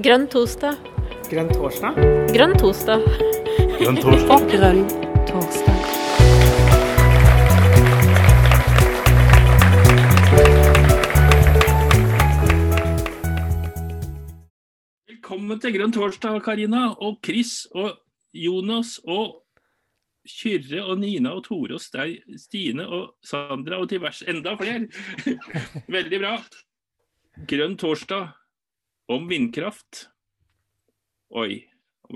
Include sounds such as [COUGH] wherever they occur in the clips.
Grønn torsdag. Grønn torsdag? Grønn torsdag. Grønn torsdag. Grønn torsdag. Velkommen til Grønn torsdag, Karina og Chris og Jonas og Kyrre og Nina og Tore og Stei, Stine og Sandra og diverse enda flere. [LAUGHS] Veldig bra. Grønn torsdag om vindkraft. Oi.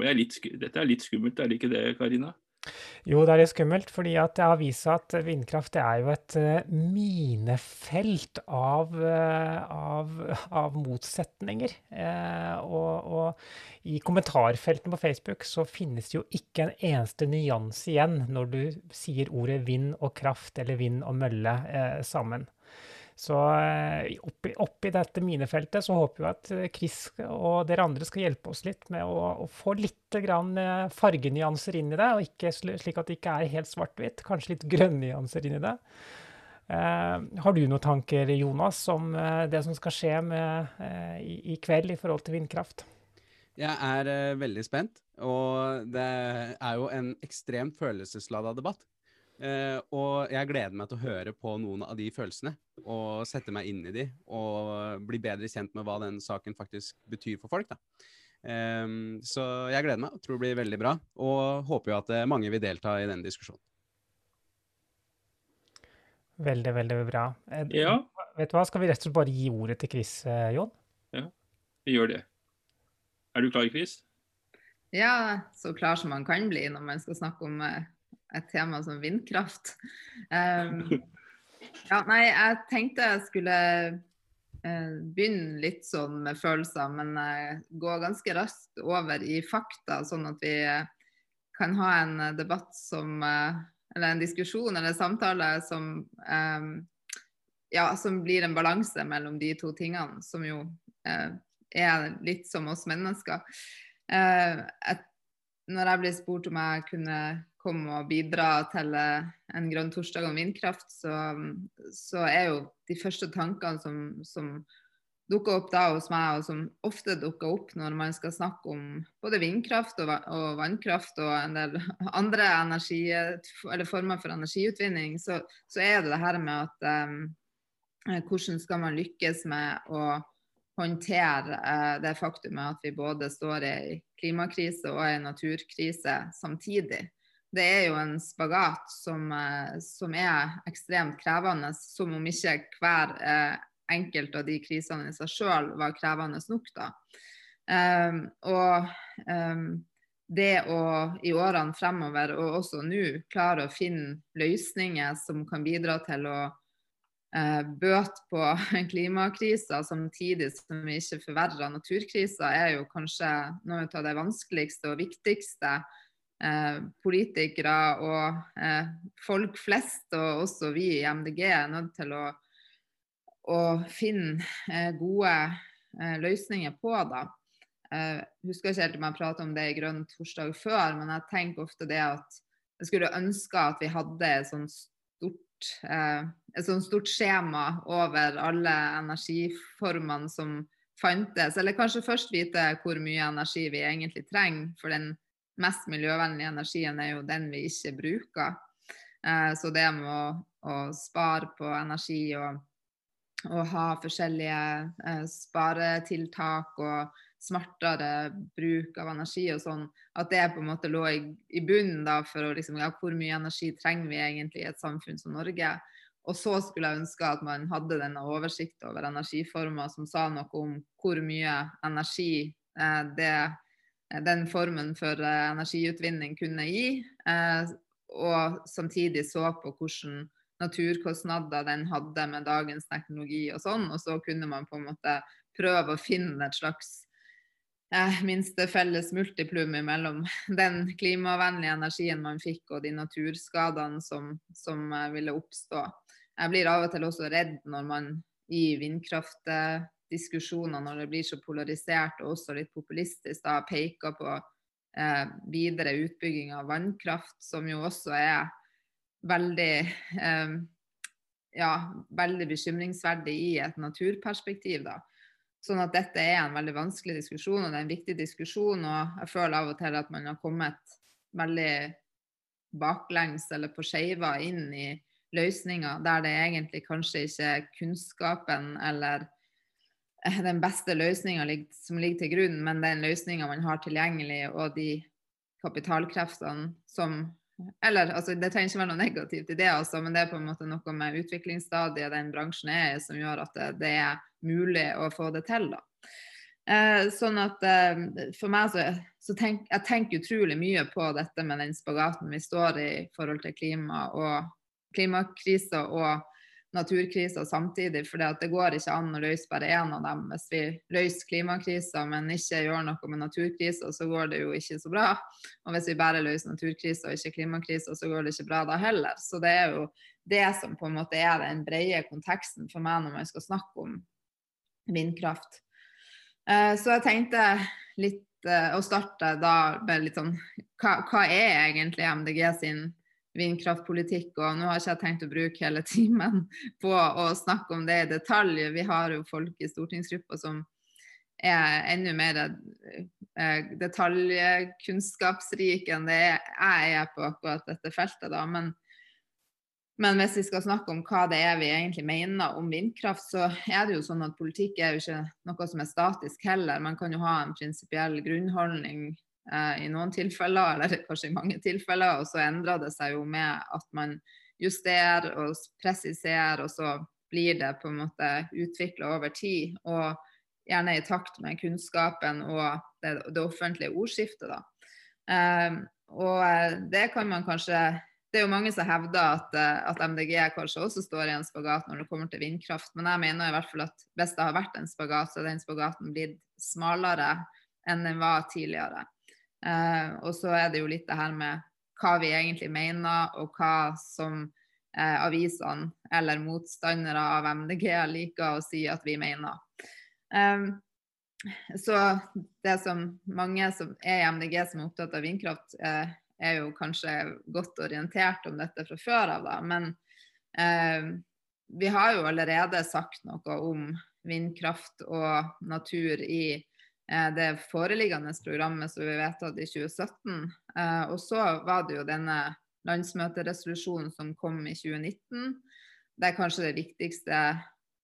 er Dette er litt skummelt, er det ikke det, Karina? Jo, det er litt skummelt, fordi at det har vist seg at vindkraft er jo et eh, minefelt av, eh, av, av motsetninger. Eh, og, og i kommentarfeltene på Facebook så finnes det jo ikke en eneste nyanse igjen når du sier ordet vind og kraft eller vind og mølle sammen. Så eh, oppi, oppi dette minefeltet så håper vi at eh, Chris og dere andre skal hjelpe oss litt med å, å få litt eh, fargenyanser inn i det, og ikke slik at det ikke er helt svart-hvitt. Kanskje litt grønnnyanser inn i det. Eh, har du noen tanker, Jonas, om det som skal skje med, eh, i, i kveld i forhold til vindkraft? Jeg er eh, veldig spent, og det er jo en ekstremt følelseslada debatt. Eh, og jeg gleder meg til å høre på noen av de følelsene, og sette meg inn i de, og bli bedre kjent med hva den saken faktisk betyr for folk. da. Ehm, så jeg gleder meg, og tror det blir veldig bra, og håper jo at eh, mange vil delta i den diskusjonen. Veldig, veldig bra. Ja, Vet du hva, skal vi rett og slett bare gi ordet til Chris, Jon? vi gjør det. Er du klar, Chris? Ja, så klar som man kan bli når man skal snakke om eh, et tema som vindkraft. Um, ja, nei, jeg tenkte jeg skulle uh, begynne litt sånn med følelser, men uh, gå ganske raskt over i fakta, sånn at vi uh, kan ha en debatt som Eller en diskusjon eller samtale som um, ja, som blir en balanse mellom de to tingene, som jo er litt som oss mennesker. Eh, når jeg ble spurt om jeg kunne komme og bidra til eh, en grønn torsdag om vindkraft, så, så er jo de første tankene som, som dukker opp da hos meg, og som ofte dukker opp når man skal snakke om både vindkraft og, og vannkraft og en del [LAUGHS] andre energi, former for energiutvinning, så, så er det det her med at um, hvordan skal man lykkes med å håndtere uh, det faktumet at vi både står i klimakrise og i naturkrise samtidig. Det er jo en spagat som, eh, som er ekstremt krevende, som om ikke hver eh, enkelt av de krisene i seg sjøl var krevende nok. da. Um, og um, det å i årene fremover, og også nå, klare å finne løsninger som kan bidra til å uh, bøte på [LAUGHS] klimakrisa samtidig som vi ikke forverrer naturkrisa, er jo kanskje noe av det vanskeligste og viktigste eh, politikere og eh, folk flest, og også vi i MDG, er nødt til å, å finne eh, gode eh, løsninger på. da. Jeg husker ikke helt om jeg pratet om det i Grønn torsdag før, men jeg tenker ofte det at jeg skulle ønske at vi hadde et sånt stort, et sånt stort skjema over alle energiformene som fantes. Eller kanskje først vite hvor mye energi vi egentlig trenger, for den mest miljøvennlige energien er jo den vi ikke bruker. Eh, så det med å, å spare på energi og, og ha forskjellige eh, sparetiltak og smartere bruk av energi og sånn, at det på en måte lå i, i bunnen da for å liksom, ja, hvor mye energi trenger vi egentlig i et samfunn som Norge. Og så skulle jeg ønske at man hadde denne oversikt over energiformer som sa noe om hvor mye energi eh, det, den formen for eh, energiutvinning kunne gi, eh, og samtidig så på hvordan naturkostnader den hadde med dagens teknologi og sånn, og så kunne man på en måte prøve å finne et slags eh, minste felles multiplum mellom [LAUGHS] den klimavennlige energien man fikk og de naturskadene som, som eh, ville oppstå. Jeg blir av og til også redd når man i vindkraftdiskusjoner, når det blir så polarisert og også litt populistisk, da peker på eh, videre utbygging av vannkraft, som jo også er veldig eh, ja, veldig bekymringsverdig i et naturperspektiv. da. Sånn at dette er en veldig vanskelig diskusjon, og det er en viktig diskusjon. Og jeg føler av og til at man har kommet veldig baklengs eller på skeiva inn i løsninger der det egentlig kanskje ikke er kunnskapen eller den beste løsninga som ligger til grunn, men den løsninga man har tilgjengelig, og de kapitalkreftene som Eller altså, det trenger ikke være noe negativt i det, altså, men det er på en måte noe med utviklingsstadiet den bransjen er i, som gjør at det, det er mulig å få det til. da. Eh, sånn at eh, For meg så, så tenk, jeg tenker utrolig mye på dette med den spagaten vi står i i forhold til klima og klimakrisa og naturkrisa samtidig. For det går ikke an å løse bare én av dem. Hvis vi løser klimakrisa, men ikke gjør noe med naturkrisa, så går det jo ikke så bra. Og hvis vi bare løser naturkrisa og ikke klimakrisa, så går det ikke bra da heller. Så det er jo det som på en måte er den brede konteksten for meg når man skal snakke om vindkraft. Eh, så jeg tenkte litt eh, å starte da med litt sånn hva, hva er egentlig MDG sin vindkraftpolitikk. Og nå har ikke jeg tenkt å bruke hele [LAUGHS] timen på å snakke om det i detalj. Vi har jo folk i stortingsgruppa som er enda mer eh, detaljkunnskapsrike enn det jeg er på akkurat dette feltet. da, men men hvis vi skal snakke om hva det er vi egentlig mener om vindkraft, så er det jo sånn at politikk er jo ikke noe som er statisk heller. Man kan jo ha en prinsipiell grunnholdning i noen tilfeller, eller kanskje i mange tilfeller. Og så endrer det seg jo med at man justerer og presiserer, og så blir det på en måte utvikla over tid. Og gjerne i takt med kunnskapen og det, det offentlige ordskiftet, da. Eh, og det kan man kanskje det er jo mange som hevder at, at, MDG kanskje også står i en spagat når det kommer til vindkraft, men jeg mener i hvert fall at hvis det har vært en spagat, så er den spagaten blitt smalere enn den var tidligere. Eh, og så er det jo litt det her med hva vi egentlig mener, og hva som eh, avisene eller motstandere av MDG liker å si at vi mener. Um, så det som mange som er i MDG som er opptatt av vindkraft, eh, er jo kanskje godt orientert om dette fra før av, da. Men eh, vi har jo allerede sagt noe om vindkraft og natur i Eh, det foreliggende programmet som vi vedtatt i 2017. Eh, og så var det jo denne landsmøteresolusjonen som kom i 2019, der kanskje det viktigste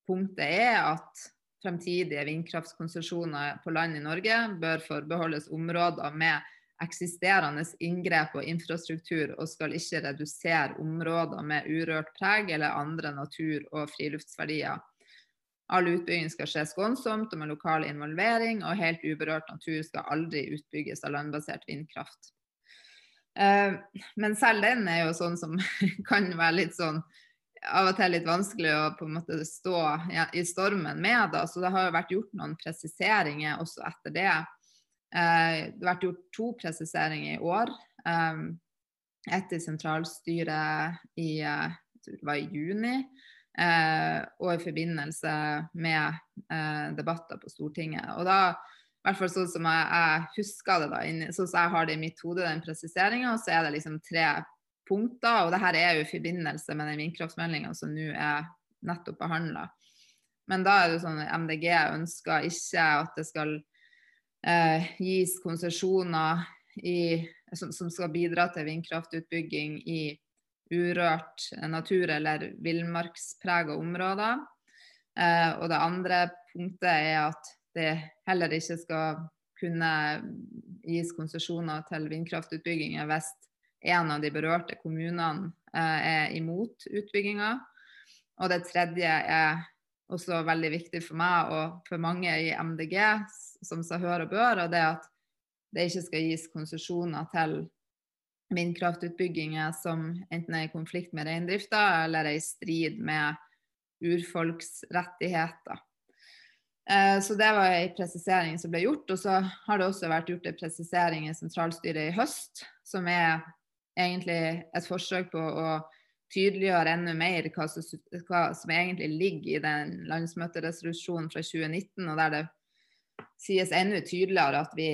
punktet er at fremtidige vindkraftkonsesjoner på land i Norge bør forbeholdes områder med eksisterende inngrep og infrastruktur, og skal ikke redusere områder med urørt preg eller andre natur- og friluftsverdier All utbygging skal skje skånsomt og med lokal involvering, og helt uberørt natur skal aldri utbygges av landbasert vindkraft. Eh, men selv den er jo sånn som [LAUGHS] kan være litt sånn av og til litt vanskelig å på en måte stå i stormen med. Da. Så det har jo vært gjort noen presiseringer også etter det. Eh, det har vært gjort to presiseringer i år. Eh, ett i sentralstyret i, var i juni, Eh, og i forbindelse med eh, debatter på Stortinget. Og da, i hvert fall sånn som jeg, jeg husker det, da, sånn som jeg har det i mitt hode, den presiseringa, så er det liksom tre punkter. Og det her er jo i forbindelse med den vindkraftmeldinga som nå er nettopp behandla. Men da er det sånn MDG ønsker ikke at det skal eh, gis konsesjoner som, som, skal bidra til vindkraftutbygging i urørt natur eller villmarksprega områder. Eh, og det andre punktet er at det heller ikke skal kunne gis konsesjoner til vindkraftutbygginger hvis en av de berørte kommunene eh, er imot utbygginga. Og det tredje er også veldig viktig for meg og for mange i MDG, som seg hør og bør, og det at det ikke skal gis konsesjoner til vindkraftutbygginger som enten er i konflikt med reindrifta eller er i strid med urfolks rettigheter. Eh, så det var en presisering som ble gjort. Og så har det også vært gjort en presisering i sentralstyret i høst, som er egentlig et forsøk på å tydeliggjøre enda mer hva som, hva som egentlig ligger i den landsmøteresolusjonen fra 2019, og der det sies enda tydeligere at vi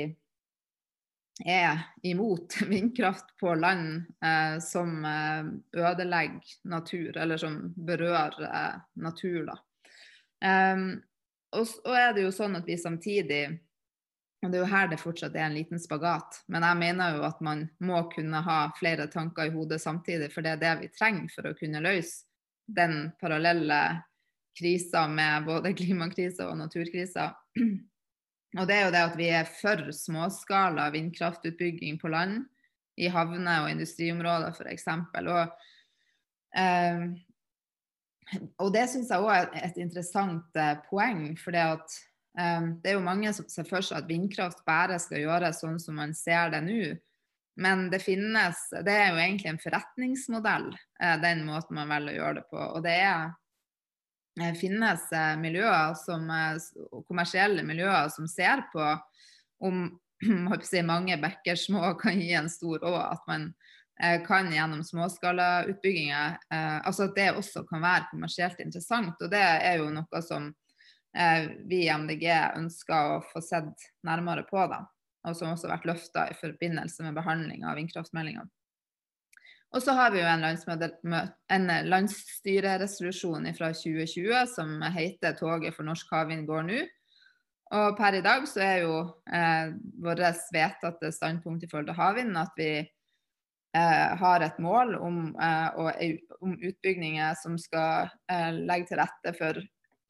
er imot [LAUGHS] vindkraft på land eh, som eh, ødelegger natur, eller som berører eh, natur. Um, og så er det jo sånn at vi samtidig og det er jo her det fortsatt er en liten spagat. Men jeg mener jo at man må kunne ha flere tanker i hodet samtidig, for det er det vi trenger for å kunne løse den parallelle krisa med både [LAUGHS] klimakrisa og naturkrisa. Og det er jo det at vi er for småskala vindkraftutbygging på land, i havner og industriområder f.eks. Og, eh, og det syns jeg òg er et interessant eh, poeng. For det, eh, det er jo mange som ser for seg at vindkraft bare skal gjøres sånn som man ser det nå. Men det finnes Det er jo egentlig en forretningsmodell, eh, den måten man velger å gjøre det på. Og det er finnes eh, miljøer som, eh, kommersielle miljøer som ser på om [CLEARS THROAT] si, mange bekker små [LAUGHS] kan gi en stor å. At man kan gjennom småskalautbygginger altså At det også kan være kommersielt interessant. Og det er jo noe som vi i MDG ønsker å få sett nærmere på. da, Og som også har vært løfta i forbindelse med behandling av vindkraftmeldinga. Og så har vi jo en, en landsstyreresolusjon fra 2020 som heter 'Toget for norsk havvind går nå'. Og per i dag så er jo eh, vårt vedtatte standpunkt i forhold til havvind at vi eh, har et mål om, eh, og, om utbygginger som skal eh, legge til rette for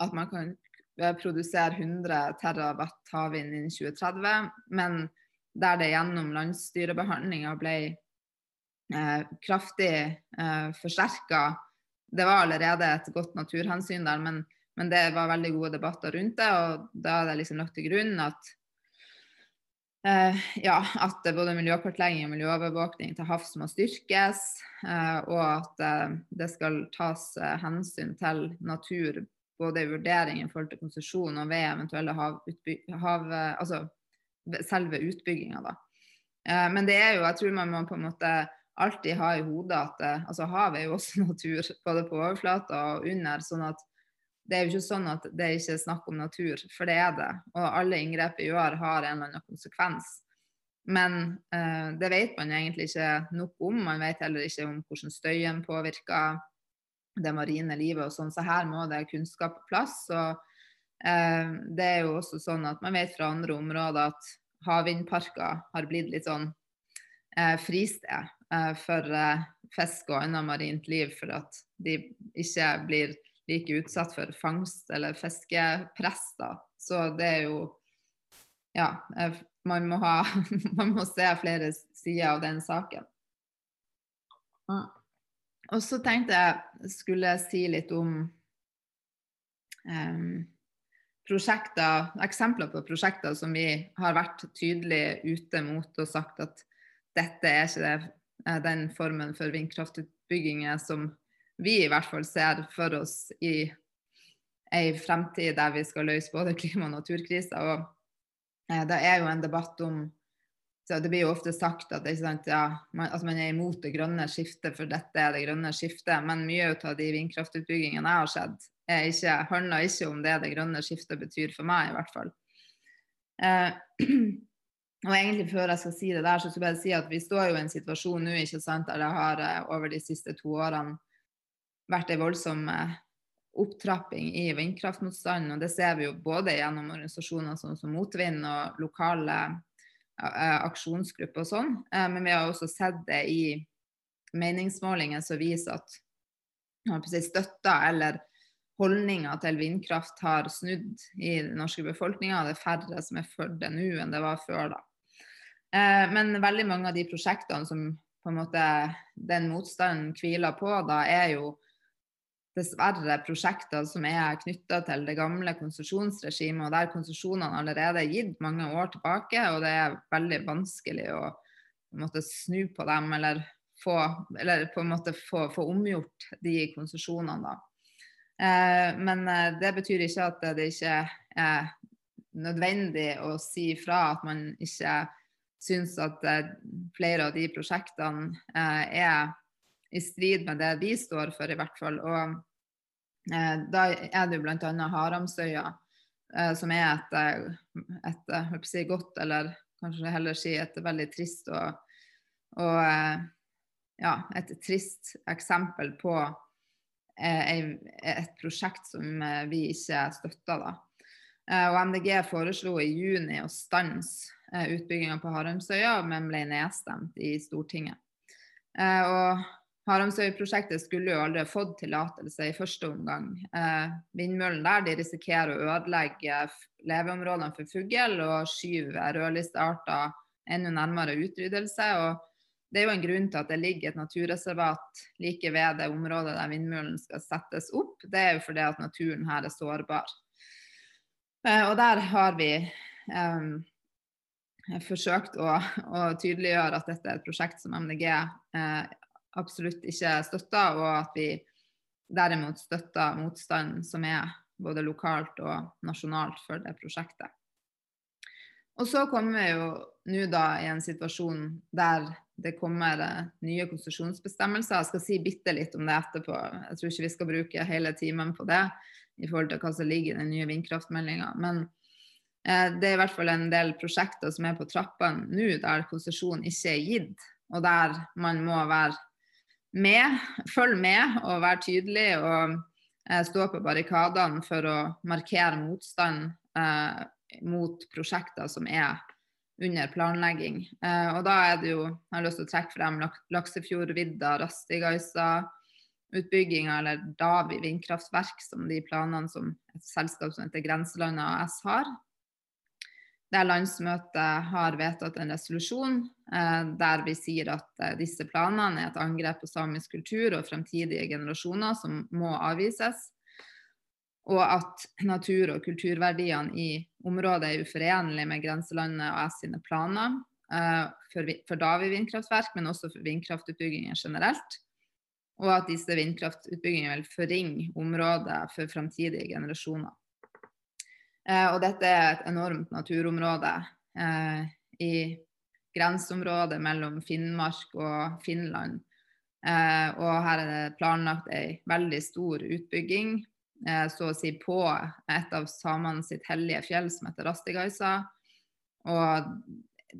at man kan eh, produsere 100 terawatt havvind innen 2030, men der det gjennom landsstyrebehandlinga ble kraftig eh, forsterka. Det var allerede et godt naturhensyn der, men, men, det var veldig gode debatter rundt det. Og da er det liksom lagt til grunn at eh, ja, at både miljøkartlegging og miljøovervåkning til havs må styrkes. Eh, og at eh, det skal tas eh, hensyn til natur både i vurdering i forhold til konsesjon og ved eventuelle hav, altså selve utbygginga. Men det er jo, jeg tror man må på en måte alltid ha i hodet at eh, altså, havet er jo også [LAUGHS] natur, både på overflata og under. sånn at det er jo ikke sånn at det ikke er snakk om natur, for det er det. Og alle inngrep vi gjør, har en eller annen konsekvens. Men eh, det vet man egentlig ikke nok om. Man vet heller ikke om hvordan støyen påvirker det marine livet og sånn, så her må det kunnskap på plass. Og eh, det er jo også sånn at man vet fra andre områder at havvindparker har blitt litt sånn fristed. Eh, for eh, fisk og annet marint liv, for at de ikke blir like utsatt for fangst eller fiskepress. Så det er jo Ja, man må, ha, [LAUGHS] man må se flere sider av den saken. Og så tenkte jeg skulle si litt om um, prosjekter, eksempler på prosjekter som vi har vært tydelig ute mot og sagt at dette er ikke det Eh, den formen for vindkraftutbygginger som vi i hvert fall ser for oss i ei fremtid der vi skal løse både klima- og naturkrisa. Og eh, det er jo en debatt om så Det blir jo ofte sagt at, sant, ja, man, at man er imot det grønne skiftet, for dette er det grønne skiftet. Men mye av de vindkraftutbyggingene jeg har sett, ikke, handler ikke om det det grønne skiftet betyr for meg, i hvert fall. Eh, [CLEARS THROAT] Og egentlig Før jeg skal si det der, så skal jeg bare si at vi står jo i en situasjon nå ikke sant, der det har eh, over de siste to årene vært en voldsom eh, opptrapping i vindkraftmotstanden. Og det ser vi jo både gjennom organisasjoner som, som Motvind og lokale uh, aksjonsgrupper og sånn. Men vi har også sett det i meningsmålinger som viser at støtta eller holdninga til vindkraft har snudd i den norske befolkninga. Det er færre som er for det nå enn det var før. da. Eh, men veldig mange av de prosjektene som på en måte den motstanden hviler på, da er jo dessverre prosjekter som er knytta til det gamle konsesjonsregimet, og der konsesjonene allerede er gitt mange år tilbake, og det er veldig vanskelig å måtte snu på dem eller få, eller på en måte få, få omgjort de konsesjonene. Eh, men eh, det betyr ikke at det ikke er nødvendig å si fra at man ikke syns at eh, flere av de prosjektene er i strid med det vi står for, i hvert fall. Og da er det jo bl.a. Haramsøya, som er et, et, et si godt, eller kanskje heller si et veldig trist og, og ja, et trist eksempel på et prosjekt som eh, vi ikke støtter. Da. Eh, og MDG foreslo i juni å stanse eh, utbygginga på Haramsøya, men ble nedstemt i Stortinget. Eh, og Haramsøy-prosjektet skulle jo aldri fått tillatelse i første omgang. Eh, vindmøllen der de risikerer å ødelegge leveområdene for fugl og skyve rødlistearter enda nærmere utryddelse. Og det er jo en grunn til at det ligger et naturreservat like ved det området der vindmøllen skal settes opp. Det er jo fordi at naturen her er sårbar. Eh, og der har vi forsøkt å, å, tydeliggjøre at dette er et prosjekt som MDG eh, absolutt ikke støtter, og at vi derimot støtter motstand som er både lokalt og nasjonalt for det prosjektet. Og så kommer vi jo nå da i en situasjon der det kommer eh, nye konsesjonsbestemmelser. Jeg skal si bitte litt om det etterpå. Jeg tror ikke vi skal bruke hele timen på det i forhold til hva som ligger i den nye vindkraftmeldinga. Men eh, det er i hvert fall en del prosjekter som er på trappene nå der konsesjon ikke er gitt, og der man må være med, følge med og være tydelig og eh, stå på barrikadene for å markere motstand eh, mot prosjekter som er under planlegging. Eh, og da er det jo, jeg har lyst til å trekke frem Laksefjordvidda, Rastigaisa, utbygginga eller Davi vindkraftverk, som de planene som et selskap som heter Grenseland AS har der landsmøtet har vedtatt en resolusjon eh, der vi sier at eh, disse planene er et angrep på samisk kultur og fremtidige generasjoner som må avvises. Og at natur- og kulturverdiene i området er uforenlig med grenselandet og S sine planer eh, for, for Davi vindkraftverk, men også for vindkraftutbygginger generelt. Og at disse vindkraftutbyggingene vil forringe området for fremtidige generasjoner. Eh, og dette er et enormt naturområde eh, i grenseområdet mellom Finnmark og Finland. Eh, og her er det planlagt ei veldig stor utbygging, eh, så å si på et av samene sitt hellige fjell som heter Rastigaisa. Og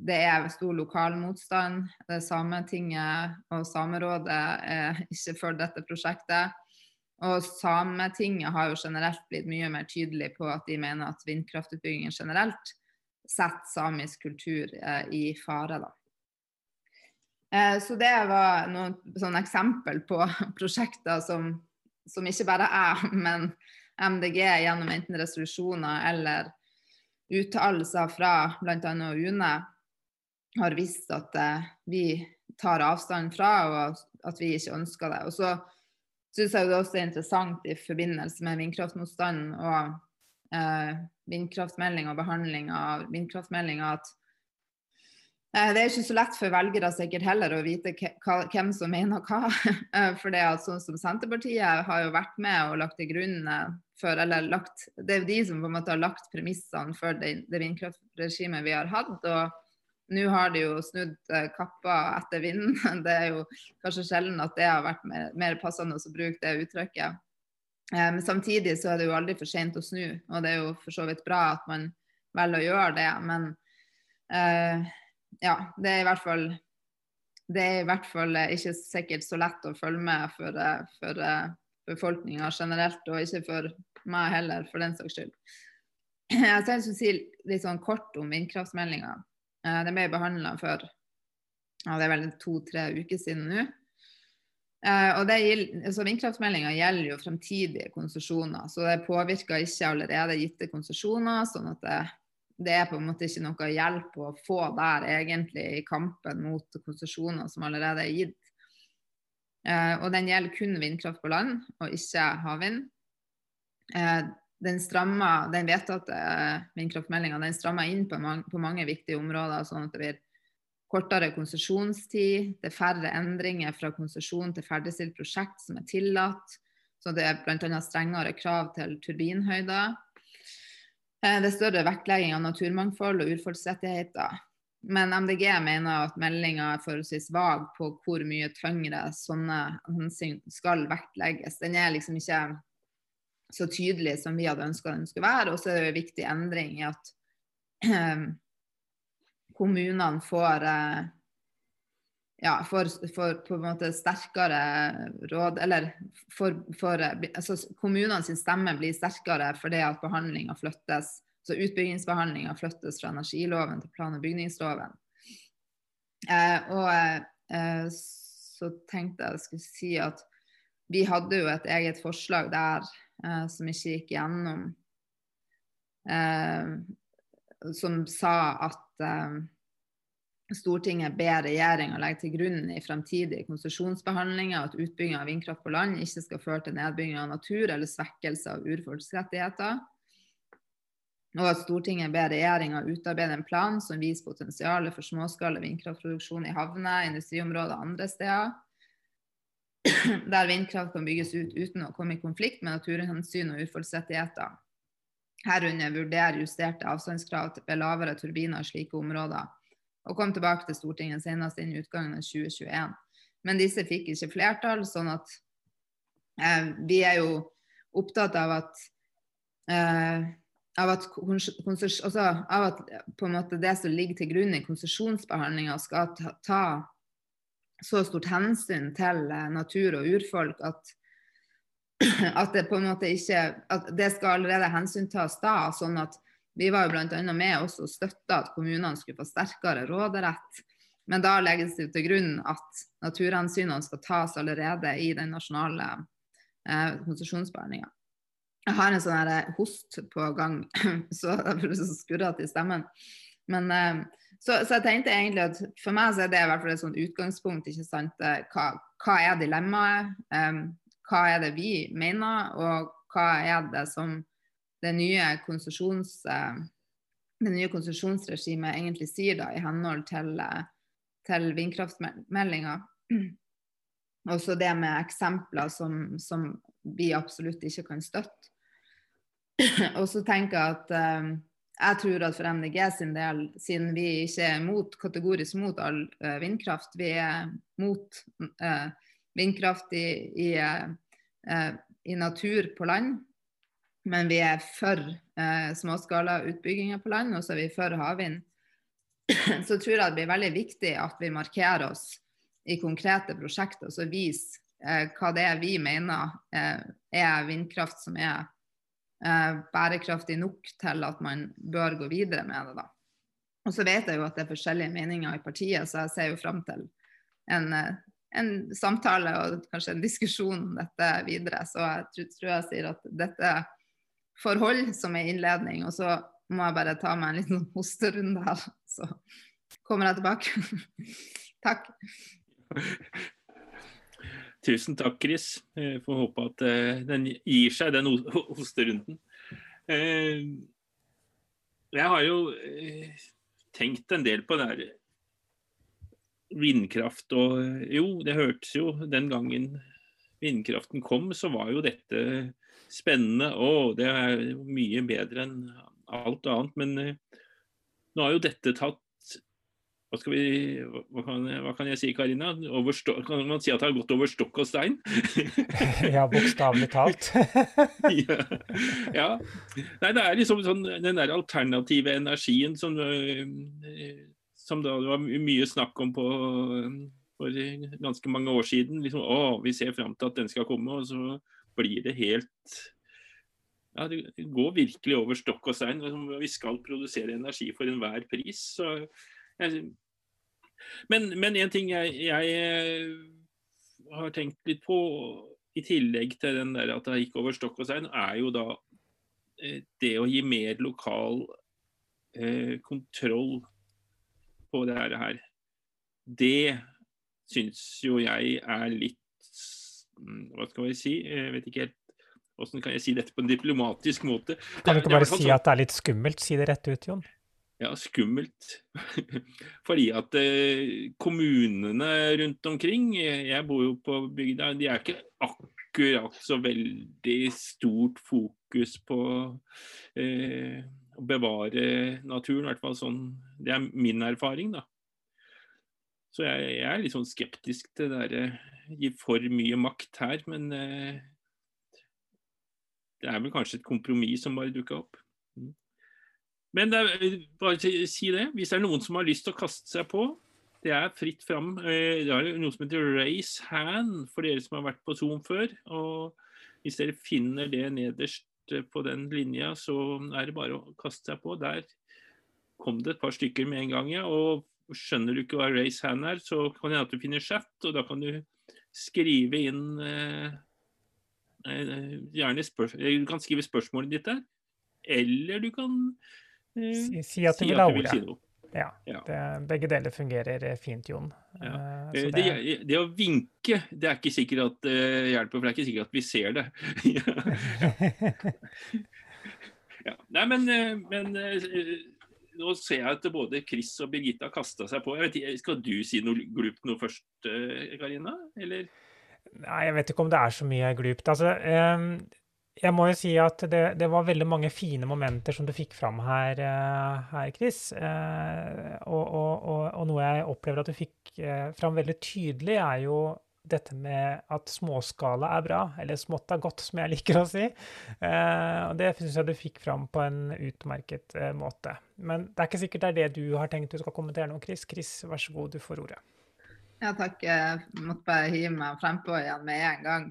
det er stor lokal motstand. Sametinget og Samerådet er ikke for dette prosjektet. Og Sametinget har jo generelt blitt mye mer tydelig på at de mener at vindkraftutbyggingen generelt setter samisk kultur eh, i fare. Eh, så det var noen sånn eksempel på [LAUGHS] prosjekter som, som, ikke bare jeg, [LAUGHS] men MDG gjennom enten resolusjoner eller uttalelser fra bl.a. UNE har visst at eh, vi tar avstand fra, og at vi ikke ønsker det. Og så syns jeg det også er interessant i forbindelse med vindkraftmotstanden og eh, vindkraftmelding og behandling av vindkraftmeldinga at eh, det er ikke så lett for velgere sikkert heller å vite hvem som mener hva. [LAUGHS] Eh, for det at sånn som Senterpartiet har jo vært med og lagt til grunn eh, for eller lagt, Det er jo de som på en måte har lagt premissene for det, det vindkraftregimet vi har hatt. og nå har de jo snudd eh, kappa etter vinden. [LAUGHS] Det er jo kanskje sjelden at det har vært mer, mer passende å bruke det uttrykket. Eh, men samtidig så er det jo aldri for sent å snu, og det er jo for så vidt bra at man velger å gjøre det. Men uh, ja, det er i hvert fall det er i hvert fall ikke sikkert så lett å følge med for, for befolkninga generelt, og ikke for meg heller, for den saks skyld. [CLEARS THROAT] Jeg skal si litt sånn kort om vindkraftmeldinga. Eh, den ble behandla for ja, det er vel to-tre uker siden nå. Eh, og altså Vindkraftmeldinga gjelder jo fremtidige konsesjoner, så det påvirker ikke allerede gitte konsesjoner. sånn at det, det, er på en måte ikke noe hjelp å få der egentlig i kampen mot konsesjoner som allerede er gitt. Eh, og den gjelder kun vindkraft på land, og ikke havvind. Den strammer, den vedtatte eh, vindkraftmeldinga den strammer inn på mange, på mange, viktige områder, sånn at det blir kortere konsesjonstid, det er færre endringer fra konsesjon til ferdigstilt prosjekt som er tillatt. Så det er bl.a. strengere krav til turbinhøyder. Eh, det er større vektlegging av naturmangfold og urfolksrettigheter. Men MDG mener at meldinga er forholdsvis vag på hvor mye tyngre sånne hensyn skal vektlegges. Den er liksom ikke så tydelig som vi hadde ønska den skulle være. Og så er det en viktig endring i at eh, kommunene får eh, ja, for, på en måte sterkere råd Eller for, for altså, kommunene sin stemme blir sterkere fordi at behandlinga flyttes Så utbyggingsbehandlinga flyttes fra energiloven til plan- og bygningsloven. Eh, og eh, så tenkte jeg skulle si at vi hadde jo et eget forslag der eh, som ikke gikk gjennom, eh, som sa at eh, Stortinget ber regjeringa legge til grunn i fremtidige konsesjonsbehandlinger at utbygging av vindkraft på land ikke skal føre til nedbygging av natur eller svekkelse av urfolks rettigheter. Og at Stortinget ber regjeringa utarbeide en plan som viser potensialet for småskala vindkraftproduksjon i havner, industriområder og andre steder. [CLEARS THROAT] Der vindkraft kan bygges ut uten å komme i konflikt med naturhensyn og urfolksrettigheter. Herunder vurdere justerte avstandskrav ved lavere turbiner i slike områder og kom tilbake til Stortinget senest innen utgangen av 2021. Men disse fikk ikke flertall, sånn at eh, vi er jo opptatt av at eh, av at, altså, av at det som ligger til grunn i konsesjonsbehandlinga, skal ta, ta, så stort hensyn til eh, natur og urfolk at, [CLEARS THROAT] at det på en måte ikke at det skal allerede hensyntas da. sånn at vi var jo bl.a. med oss og støtta at kommunene skulle få sterkere råderett. Men da legges det til grunn at naturhensynene skal tas allerede i den nasjonale eh, konsesjonsbehandlinga. Jeg har en sånn her host på gang, [CLEARS THROAT] så jeg skurrete i stemmen. Men, eh, så, så, jeg tenkte egentlig at for meg så er det i hvert fall et sånt utgangspunkt. ikke sant? Hva, hva er dilemmaet? Um, hva er det vi mener, og hva er det som det nye, konsesjons, Uh, det nye konsesjonsregimet egentlig sier da, i henhold til, eh, til vindkraftmeldinga. [CLEARS THROAT] Også det med eksempler som, som, vi absolutt ikke kan støtte. [CLEARS THROAT] Og så tenker jeg at eh, jeg tror at for MDG sin del, siden vi ikke er mot, kategorisk mot all uh, vindkraft, vi er mot uh, vindkraft i, i, uh, i, natur på land, men vi er for uh, småskalautbygginger på land, og så er vi for havvind. [CLEARS THROAT] Så tror jeg det blir veldig viktig at vi markerer oss i konkrete prosjekter og så viser hva det er vi mener er vindkraft som er eh, bærekraftig nok til at man bør gå videre med det. da. Og så vet jeg jo at det er forskjellige meninger i partiet, så jeg ser jo fram til en, eh, en samtale og kanskje en diskusjon om dette videre. Så jeg tror, jeg sier at dette forhold som er innledning. Og så må jeg bare ta meg en liten [LAUGHS] hosterunde her, så kommer jeg tilbake. [LAUGHS] takk. [LAUGHS] Tusen takk, Chris. Jeg får håpe at uh, den gir seg, den hosterunden. Uh, jeg har jo tenkt en del på det her vindkraft og Jo, det hørtes jo den gangen vindkraften kom, så var jo dette spennende. Å, det er mye bedre enn alt annet. Men nå har jo dette tatt hva, vi, hva, kan, hva, kan, jeg si, Karina? kan man si at det har gått over stokk og stein? [LAUGHS] ja, bokstavelig talt. [LAUGHS] ja. ja. Nei, det er liksom sånn, den der alternative energien som, uh, som det var mye snakk om på for ganske mange år siden. Liksom, å, vi ser fram til at den skal komme. Og så blir det helt ja, Det går virkelig over stokk og stein. Vi skal produsere energi for enhver pris. Så, jeg, men, men en ting jeg, jeg, eh, har tenkt litt på, i tillegg til den der at det gikk over stokk og stein, er jo da eh, det å gi mer lokal eh, kontroll på det her. Det syns jo jeg er litt Mm, hva skal vi si? Jeg vet ikke helt Hvordan kan jeg si dette på en diplomatisk måte? Kan du ikke bare si sånn at det er litt skummelt? Si det rett ut, Jon. Ja, skummelt. [LAUGHS] Fordi at eh, kommunene rundt omkring, jeg bor jo på bygda, de er ikke akkurat så veldig stort fokus på eh, å bevare naturen. I hvert fall sånn, det er min erfaring, da. Så jeg, jeg er litt sånn skeptisk til det derre gi for mye makt her, men eh, det er vel kanskje et kompromiss som bare dukka opp. Men det er, bare si det, hvis det er noen som har lyst til å kaste seg på, det er fritt fram. Eh, det er noe som heter raise hand for dere som har vært på Zoom før. og Hvis dere finner det nederst på den linja, så er det bare å kaste seg på. Der kom det et par stykker med en gang, ja. Og skjønner du ikke hva race hand er, så kan det hende at du finner chat, og da kan du skrive inn eh, eh, gjerne Du kan skrive spørsmålet ditt der, eller du kan Si, si at du si vil ha ordet. si. Ja, Ja. det, begge deler fungerer eh, fint, Jon. Ja. Eh, Eh, Det, det, det å vinke, det er ikke sikkert at det hjelper, for det er ikke sikkert at vi ser det. [LAUGHS] ja. Nei, men, eh, men eh, nå ser jeg at både Chris og Birgitte har kasta seg på. Jeg vet, skal du si noe glupt nå først, eh, Karina? Eller? Nei, jeg vet ikke om det er så mye glupt. Altså, em, jeg må jo si at det, det var veldig mange fine momenter som du fikk fram her, eh, her Chris. Eh, og, og, og, og noe jeg opplever at du fikk eh, fram veldig tydelig, er jo dette med at småskala er bra, eller smått er godt, som jeg liker å si. Og det syns jeg du fikk fram på en utmerket måte. Men det er ikke sikkert det er det du har tenkt du skal kommentere nå, Chris. Chris, vær så god, du får ordet. Ja, takk. Jeg måtte bare hive meg frempå igjen med en gang.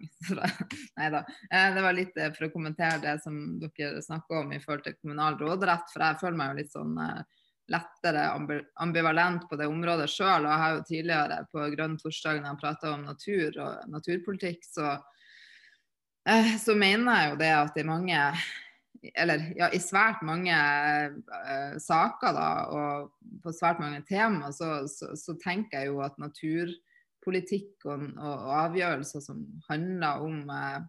[LAUGHS] Nei da. Eh, Det var litt eh, for å kommentere det som dere snakker om i forhold til kommunal råderett. For jeg føler meg jo litt sånn eh, lettere ambivalent på det området sjøl. Og jeg har jo tidligere på Grønn torsdag når jeg prata om natur og naturpolitikk, så, så mener jeg jo det at i mange eller ja, i svært mange uh, saker da, og på svært mange tema, så, så, så tenker jeg jo at naturpolitikk og, og, avgjørelser som handler om uh,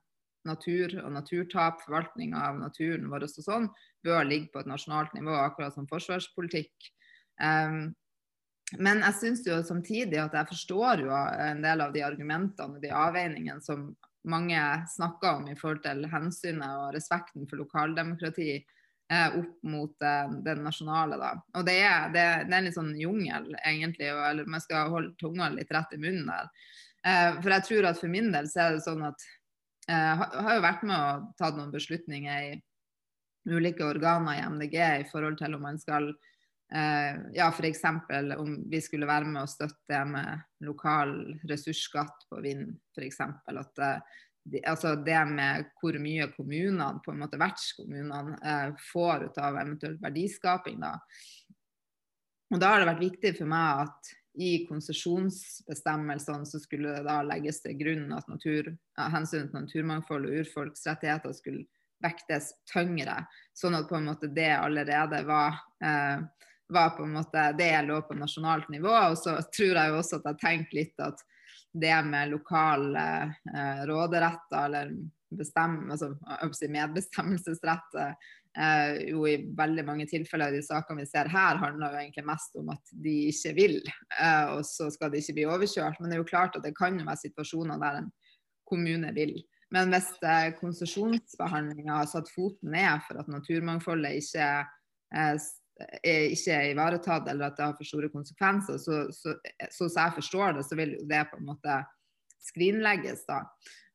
natur og naturtap, forvaltning av naturen vår og sånn, bør ligge på et nasjonalt nivå, akkurat som forsvarspolitikk. Um, men jeg syns jo samtidig at jeg forstår jo en del av de argumentene og de avveiningene som mange snakker om i forhold til hensynet og respekten for lokaldemokrati eh, opp mot eh, det nasjonale. Da. Og det er, det, det er en litt sånn jungel, egentlig, og, eller man skal holde tunga litt rett i munnen der. Eh, for jeg tror at for min del så er det sånn at jeg har, har jo vært med og tatt noen beslutninger i ulike organer i MDG i forhold til om man skal eh, ja, f.eks. om vi skulle være med og støtte det med lokal ressursskatt på vind, f.eks. At eh, de, altså det med hvor mye kommunene, på en måte vertskommunene, eh, får ut av eventuell verdiskaping. Da. Og da har det vært viktig for meg at i konsesjonsbestemmelsene så skulle det da legges til grunn at natur, ja, hensynet til naturmangfold og urfolks rettigheter skulle vektes tyngre, sånn at på en måte det allerede var, eh, var på en måte, det jeg lå på nasjonalt nivå. Og så tror jeg jo også at jeg tenker litt at det med lokale eh, råderetter eller bestem, altså, medbestemmelsesrett eh, jo i veldig mange tilfeller de sakene vi ser her, handler jo egentlig mest om at de ikke vil, eh, og så skal de ikke bli overkjørt. Men det er jo klart at det kan jo være situasjoner der en kommune vil. Men hvis eh, konsesjonsbehandlinga har satt foten ned for at naturmangfoldet ikke eh, er, ikke er ivaretatt, eller at det har for store konsekvenser, så, så, så, så jeg forstår det, så vil jo det på en måte skrinlegges, da.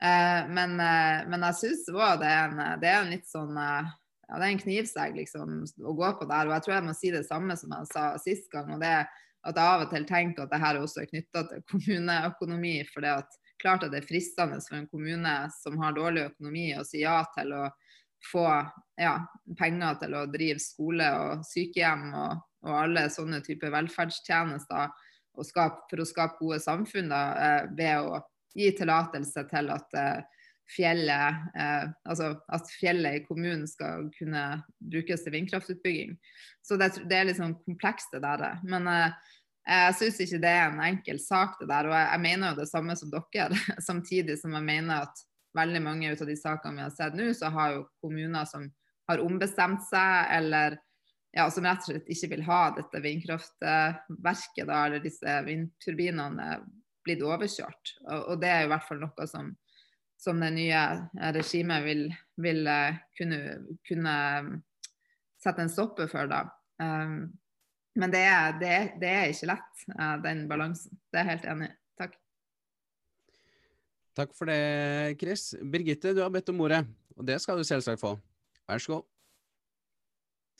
Eh, men, eh, men jeg syns òg det, er det er en litt sånn eh, ja, det er en knivsegg liksom, å gå på der. Og jeg tror jeg må si det samme som jeg sa sist gang. og det er at jeg av og til tenker at det her også er knytta til kommuneøkonomi. For det at klart at det er fristende for en kommune som har dårlig økonomi, å si ja til å få ja, penger til å drive skole og sykehjem og, og alle sånne typer velferdstjenester skape, for å skape gode samfunn da, eh, ved å gi tillatelse til at eh, fjellet, eh, altså at fjellet i kommunen skal kunne brukes til vindkraftutbygging. Så det, det er litt sånn komplekst det der. Men eh, jeg syns ikke det er en enkel sak det der. Og jeg, jeg mener jo det samme som dere, [LAUGHS] samtidig som jeg mener at veldig mange av de sakene vi har sett nå, så har jo kommuner som har ombestemt seg, eller ja, som rett og slett ikke vil ha dette vindkraftverket, da, eller disse vindturbinene, blitt overkjørt. Og, og det er i hvert fall noe som som det nye regimet vil, vil eh, kunne, kunne sette en stopper for. Da. Um, men det er, det, det er, ikke lett, den balansen. Det er jeg helt enig i. Takk. For det, Chris. Birgitte, du har bedt om ordet, og det skal du selvsagt få. Vær så god.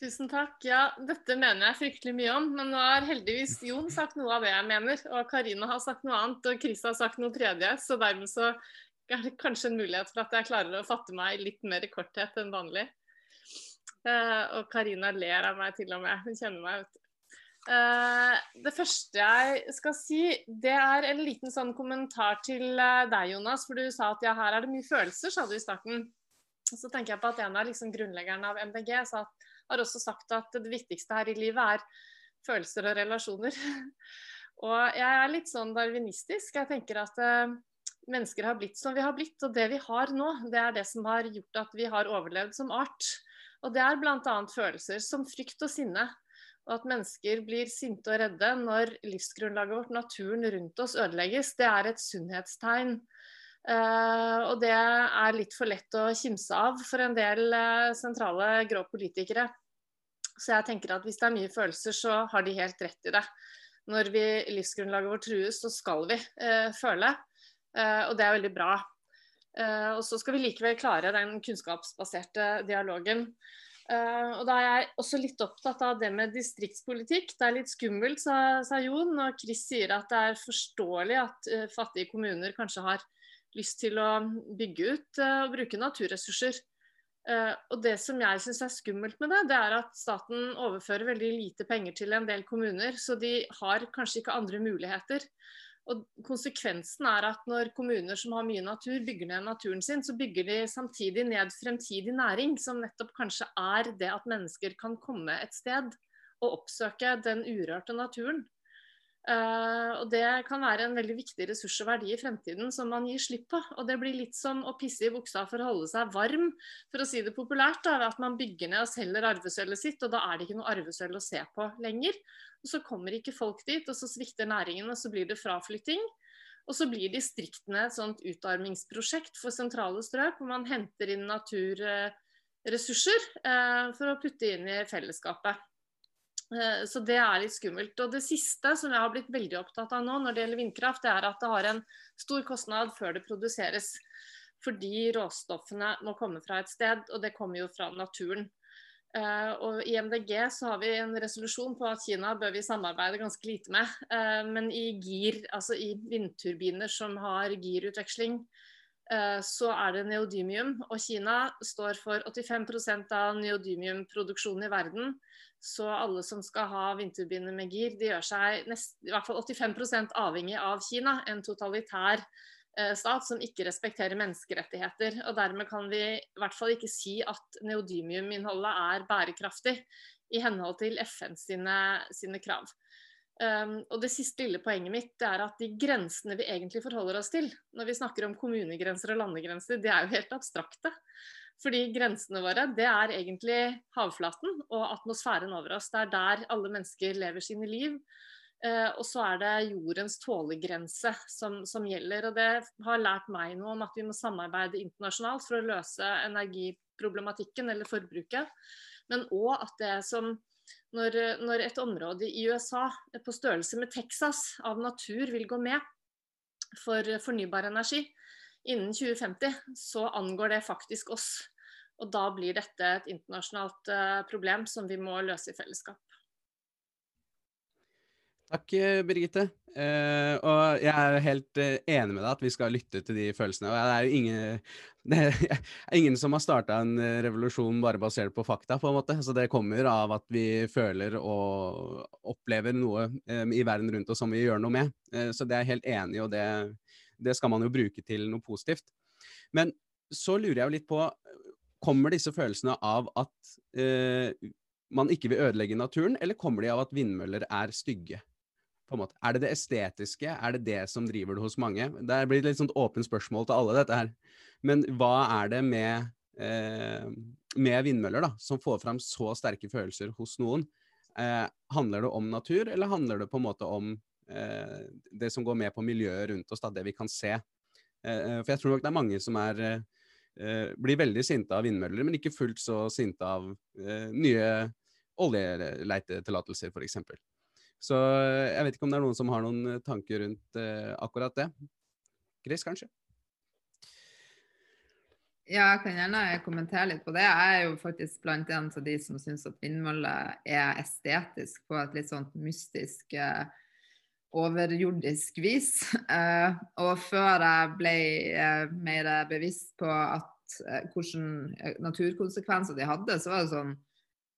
Tusen takk. Ja, dette mener jeg fryktelig mye om, men nå har heldigvis Jon sagt noe av det jeg mener, og Karina har sagt noe annet, og Chris har sagt noe tredje, så dermed så er det kanskje en mulighet for at jeg klarer å fatte meg litt mer i korthet enn vanlig. Uh, og Karina ler av meg til og med. Hun kjenner meg. Uh, det første jeg skal si, det er en liten sånn kommentar til uh, deg, Jonas. For du sa at ja, her er det mye følelser, sa du i starten. Så tenker jeg på at en av liksom, grunnleggerne av MDG sa, har også sagt at det viktigste her i livet er følelser og relasjoner. [LAUGHS] og jeg er litt sånn darwinistisk. Jeg tenker at uh, mennesker har blitt som vi har blitt. Og det vi har nå, det er det som har gjort at vi har overlevd som art. Og det er bl.a. følelser som frykt og sinne. Og at mennesker blir sinte og redde når livsgrunnlaget vårt, naturen rundt oss, ødelegges. Det er et sunnhetstegn. Uh, og det er litt for lett å kimse av for en del uh, sentrale grå politikere. Så jeg tenker at hvis det er mye følelser, så har de helt rett i det. Når vi, livsgrunnlaget vårt trues, så skal vi uh, føle. og det er veldig bra. og så skal vi likevel klare den kunnskapsbaserte dialogen. Uh, og da er jeg også litt opptatt av det med distriktspolitikk. Det er litt skummelt, sa, sa Jon. Og Chris sier at det er forståelig at uh, fattige kommuner kanskje har lyst til å bygge ut uh, og bruke naturressurser. og det som jeg syns er skummelt med det, det er at staten overfører veldig lite penger til en del kommuner. Så de har kanskje ikke andre muligheter. Og Konsekvensen er at når kommuner som har mye natur, bygger ned naturen sin, så bygger de samtidig ned fremtidig næring, som nettopp kanskje er det at mennesker kan komme et sted og oppsøke den urørte naturen. Uh, og Det kan være en veldig viktig ressurs og verdi i fremtiden som man gir slipp på. Og Det blir litt som å pisse i buksa for å holde seg varm, for å si det populært. Da, at man bygger ned og selger arvesølvet sitt, og da er det ikke noe arvesølv å se på lenger. Og Så kommer ikke folk dit, og så svikter næringen, og så blir det fraflytting. Og så blir distriktene et sånt utarmingsprosjekt for sentrale strøk, hvor man henter inn naturressurser uh, for å putte inn i fellesskapet. Eh, så det er litt skummelt. Og det siste som jeg har blitt veldig opptatt av nå når det gjelder vindkraft, det er at det har en stor kostnad før det produseres. Fordi råstoffene må komme fra et sted, og det kommer jo fra naturen. Uh, og I MDG så har vi en resolusjon på at Kina bør vi samarbeide ganske lite med. Uh, men i gir, altså i vindturbiner som har girutveksling, så er det neodymium. Og Kina står for 85% av neodymiumproduksjonen i verden. Så alle som skal ha vindturbiner med gir, de gjør seg nest, i hvert fall 85% avhengig av Kina. En totalitær Eh, stat som ikke respekterer menneskerettigheter. og Dermed kan vi i hvert fall ikke si at neodymiuminnholdet er bærekraftig i henhold til FN sine, sine krav. Um, og Det siste lille poenget mitt er at de grensene vi egentlig forholder oss til, når vi snakker om kommunegrenser og landegrenser, det er jo helt abstrakte. Fordi grensene våre det er egentlig havflaten og atmosfæren over oss. Det er der alle mennesker lever sine liv. Uh, og så er det jordens tålegrense som, som, gjelder. og Det har lært meg noe om at vi må samarbeide internasjonalt for å løse energiproblematikken eller forbruket. Men òg at det som når, når, et område i USA på størrelse med Texas av natur vil gå med for fornybar energi innen 2050, så angår det faktisk oss. Og da blir dette et internasjonalt uh, problem som vi må løse i fellesskap. Takk, eh, Birgitte. Uh, og jeg er helt enig med deg at vi skal lytte til de følelsene. Og det er jo ingen, [LAUGHS] er ingen som har starta en revolusjon bare basert på fakta, på en måte. Så det kommer av at vi føler og opplever noe um, i verden rundt oss som vi gjør noe med. Uh, så det er jeg helt enig i, og det, det, skal man jo bruke til noe positivt. Men så lurer jeg jo litt på, kommer disse følelsene av at man ikke vil ødelegge naturen, eller kommer de av at vindmøller er stygge? Er det det estetiske? Er det det som driver det hos mange? Det blir et litt sånt åpent spørsmål til alle, dette her. Men hva er det med, eh, med vindmøller da, som får fram så sterke følelser hos noen? Eh, handler det om natur, eller handler det på en måte om eh, det som går med på miljøet rundt oss, da, det vi kan se? Eh, for jeg tror nok det er mange som er eh, blir veldig sinte av vindmøller, men ikke fullt så sinte av eh, nye oljeletetillatelser, f.eks. Så eh, jeg vet ikke om det er noen som har noen eh, tanker rundt akkurat det. Gris, kanskje? Ja, jeg kan gjerne kommentere litt på det. Jeg er jo faktisk blant en av de som syns at vindmøller er estetisk på et litt sånt mystisk overjordisk vis. Eh, og før jeg ble eh, mer bevisst på at eh, hvilke naturkonsekvenser de hadde, så var det sånn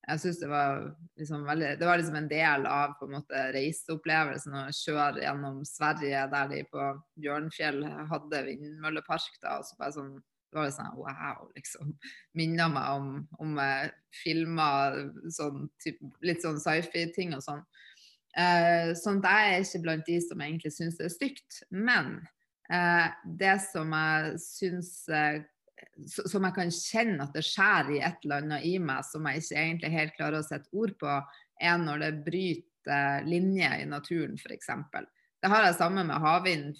jeg synes det var liksom veldig Det var liksom en del av på en måte reiseopplevelsen å kjøre gjennom Sverige, der de på Bjørnfjell hadde vindmøllepark. da, og så bare sånn det var sånn wow, liksom. Minner meg om, om filmer, sånn, typ, litt sånn sci-fi-ting og sånn. Eh, sånn at jeg er ikke blant de som egentlig syns det er stygt. Men eh, det som jeg syns eh, Som jeg kan kjenne at det skjer i et eller annet i meg, som jeg ikke egentlig helt klarer å sette ord på, er når det bryter linjer i naturen, f.eks. Det har jeg sammen med havvind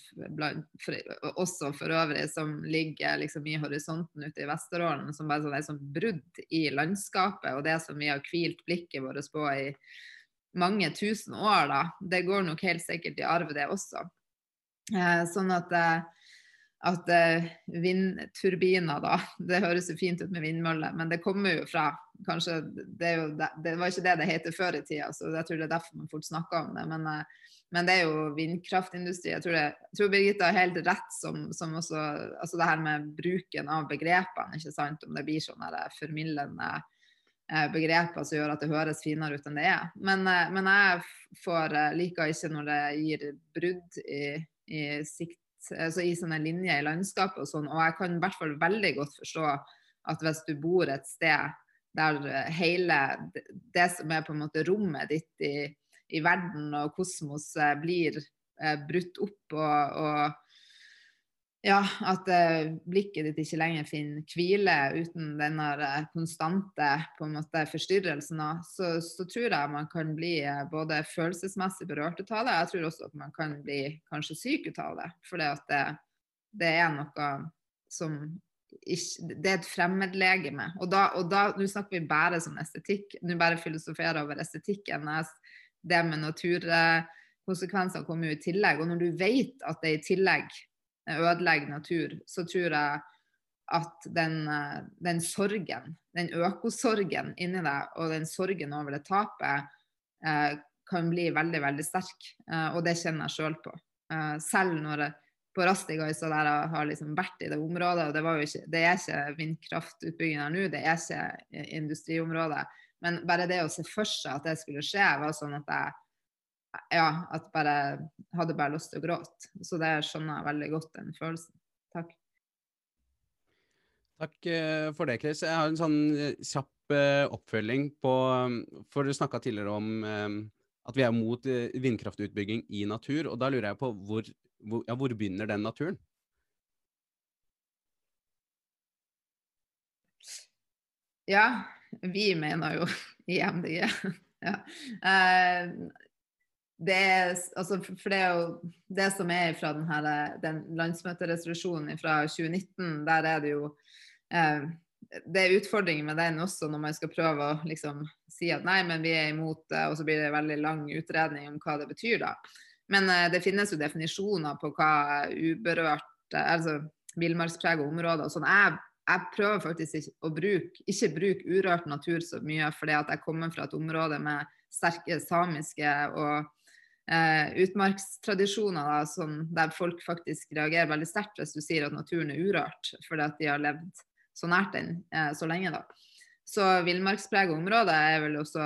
også for øvrig, som ligger liksom i horisonten ute i Vesterålen. Som bare sånn, er sånn brudd i landskapet, og det som vi har hvilt blikket vårt på i mange tusen år, da. Det går nok helt sikkert i arv, det også. Eh, sånn at, eh, at eh, vindturbiner, da [LAUGHS] Det høres jo fint ut med vindmøller, men det kommer jo fra Kanskje det, jo, det, var ikke det det heter før i tida, så jeg tror det er derfor man fort snakker om det. Men eh, men det er jo vindkraftindustri. Jeg tror, det, jeg tror Birgitta har helt rett som, som, også altså det her med bruken av begrepene. ikke sant? Om det blir sånne formildende begreper som gjør at det høres finere ut enn det er. Men, eh, men jeg får, eh, liker ikke når det gir brudd i, i, sikt, altså i sånne linjer i landskapet og sånn. Og jeg kan i hvert fall veldig godt forstå at hvis du bor et sted der hele det som er på en måte rommet ditt i i verden og kosmos eh, blir eh, brutt opp, og, og ja, at eh, blikket ditt ikke lenger finner hvile uten denne eh, konstante måte forstyrrelsen, så, så, tror jeg man kan bli eh, både følelsesmessig berørt av det, jeg tror også at man kan bli kanskje syk av det. For det, det er noe som ikke, det er et fremmedlegeme. Og da, og da, nå snakker vi bare som estetikk, nå bare filosoferer over estetikken. Det med naturkonsekvenser kommer jo i tillegg. Og når du vet at det i tillegg ødelegger natur, så tror jeg at den, den, sorgen, den økosorgen inni deg, og den sorgen over det tapet, eh, kan bli veldig, veldig sterk. Eh, og det kjenner jeg sjøl på. Eh, selv når jeg på Rastigaisa der jeg har liksom vært i det området, og det, ikke, det er ikke vindkraftutbygging her nå, det er ikke industriområdet. Men bare det å se for seg at det skulle skje, var sånn at jeg ja, at bare hadde bare lyst til å gråte. Så det skjønner jeg veldig godt, den følelsen. Takk. Takk eh, for det, Chris. Jeg har en sånn eh, kjapp eh, oppfølging på For du snakka tidligere om at vi er mot vindkraftutbygging i natur, og da lurer jeg på hvor, hvor, ja, hvor begynner den naturen? Ja, vi mener jo i MDG. [LAUGHS] ja. Eh, det er, altså, for det er jo det som er fra den, her, den landsmøteresolusjonen fra 2019, der er det jo eh, det er utfordringer med den også, når man skal prøve å liksom, si at nei, men vi er imot det, og så blir det en veldig lang utredning om hva det betyr da. Men eh, det finnes jo definisjoner på hva uberørt, altså villmarksprega områder og sånn. Jeg jeg prøver faktisk ikke å bruke, ikke bruke urørt natur så mye, fordi at jeg kommer fra et område med sterke samiske og eh, utmarkstradisjoner da, som, der folk faktisk reagerer veldig sterkt hvis du sier at naturen er urørt, fordi at de har levd så nært den eh, så lenge. da. Så villmarkspreget områder er vel også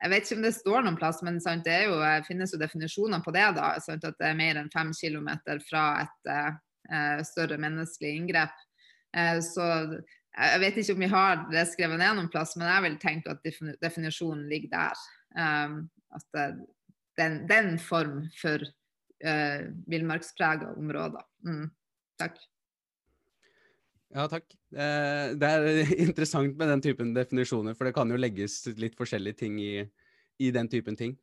jeg vet ikke om det står noen plass, men sant, det jo, finnes jo definisjoner på det. da, sant, At det er mer enn fem kilometer fra et eh, større menneskelig inngrep. Eh, så jeg vet ikke om vi har det skrevet ned noen plass, men jeg vil tenke at definisjonen ligger der. Um, at den, den form for uh, villmarksprega områder. Mm. Takk. Ja, takk. Eh, det er [LAUGHS] interessant med den typen definisjoner, for det kan jo legges litt forskjellige ting i, i den typen ting.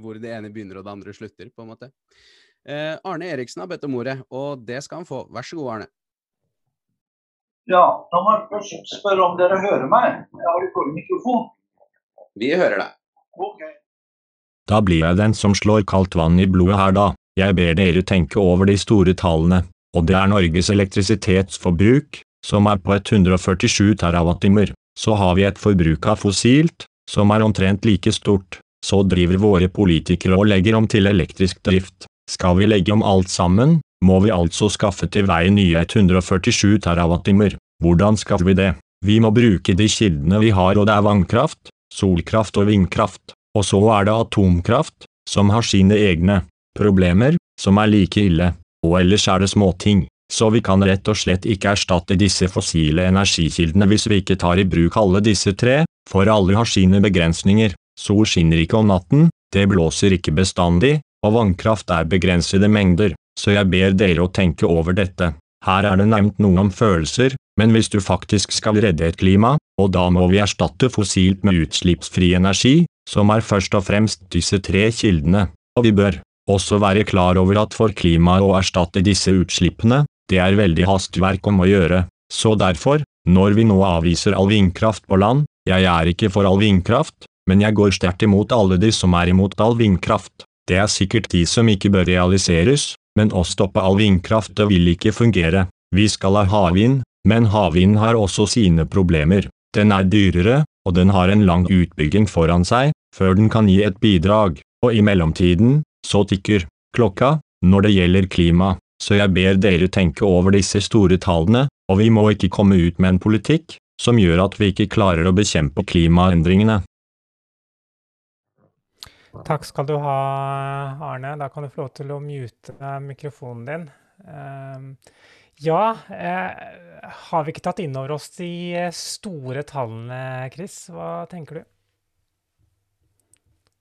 hvor det ene begynner og det andre slutter, på en måte. Arne Eriksen har bedt om ordet, og det skal han få. Vær så god, Arne. Ja, da må jeg først spørre om dere hører meg. Jeg har ikke mikrofon. Vi hører deg. Ok. Da blir jeg den som slår kaldt vann i blodet her da. Jeg ber dere tenke over de store tallene, og det er Norges elektrisitetsforbruk, som er på 147 terawattimer. Så har vi et forbruk av fossilt, som er omtrent like stort, så driver våre politikere og legger om til elektrisk drift. Skal vi legge om alt sammen, må vi altså skaffe til veie nye 147 terawattimer. Hvordan skal vi det? Vi må bruke de kildene vi har og det er vannkraft, solkraft og vindkraft, og så er det atomkraft, som har sine egne problemer, som er like ille, og ellers er det småting, så vi kan rett og slett ikke erstatte disse fossile energikildene hvis vi ikke tar i bruk alle disse tre, for alle har sine begrensninger, sol skinner ikke om natten, det blåser ikke bestandig, og vannkraft er begrensede mengder, så jeg ber dere å tenke over dette. Her er det nevnt noe om følelser, men hvis du faktisk skal redde et klima, og da må vi erstatte fossilt med utslippsfri energi, som er først og fremst disse tre kildene, og vi bør også være klar over at for klimaet å erstatte disse utslippene, det er veldig hastverk om å gjøre, så derfor, når vi nå avviser all vindkraft på land, jeg er ikke for all vindkraft, men jeg går sterkt imot alle de som er imot all vindkraft, det er sikkert de som ikke bør realiseres, men å stoppe all vindkraft det vil ikke fungere, vi skal ha havvind, men havvind har også sine problemer, den er dyrere, og den har en lang utbygging foran seg, før den kan gi et bidrag, og i mellomtiden, så tikker klokka når det gjelder klima, så jeg ber dere tenke over disse store tallene, og vi må ikke komme ut med en politikk som gjør at vi ikke klarer å bekjempe klimaendringene. Takk skal du ha, Arne. Da kan du få lov til å mute mikrofonen din. Ja, eh, har vi ikke tatt inn over oss de store tallene, Chris? Hva tenker du?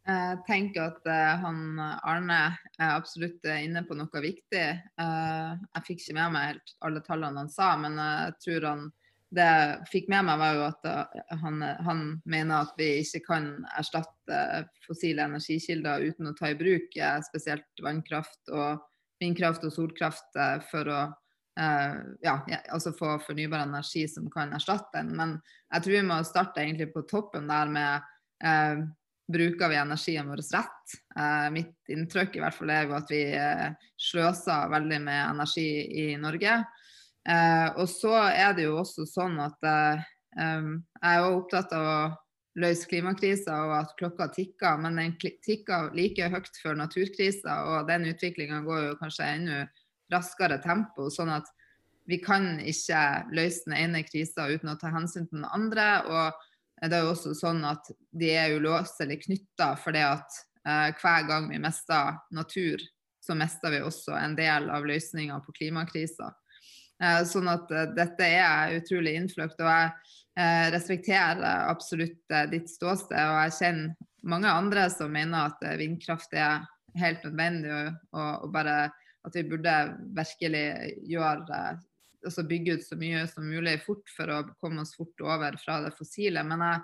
Jeg tenker at uh, han Arne er absolutt inne på noe viktig. Uh, jeg fikk ikke med meg helt alle tallene han sa, men jeg tror han det jeg fikk med meg, var jo at han, han, mener at vi ikke kan erstatte fossile energikilder uten å ta i bruk spesielt vannkraft og vindkraft og solkraft for å ja, altså få fornybar energi som kan erstatte den. Men jeg tror vi må starte egentlig på toppen der med bruker vi energien vår rett. Uh, mitt inntrykk i hvert fall er jo at vi sløser veldig med energi i Norge. Og så er det jo også sånn at um, jeg er jo opptatt av å løse klimakrisa og at klokka tikker, men den tikker like høyt før naturkrisa, og den utviklinga går jo kanskje enda raskere tempo. sånn at vi kan ikke løse den ene krisa uten å ta hensyn til den andre. og det er jo også sånn at de er uløselig knytta, fordi at eh, hver gang vi mister natur, så mister vi også en del av løsninga på klimakrisa. Eh, sånn at eh, dette er utrolig innfløkt. Og jeg eh, respekterer absolutt eh, ditt ståsted, og jeg kjenner mange andre som mener at eh, vindkraft er helt nødvendig, og, og, og bare at vi burde virkelig gjøre altså bygge ut så mye som mulig fort for å komme oss fort over fra det fossile. Men jeg,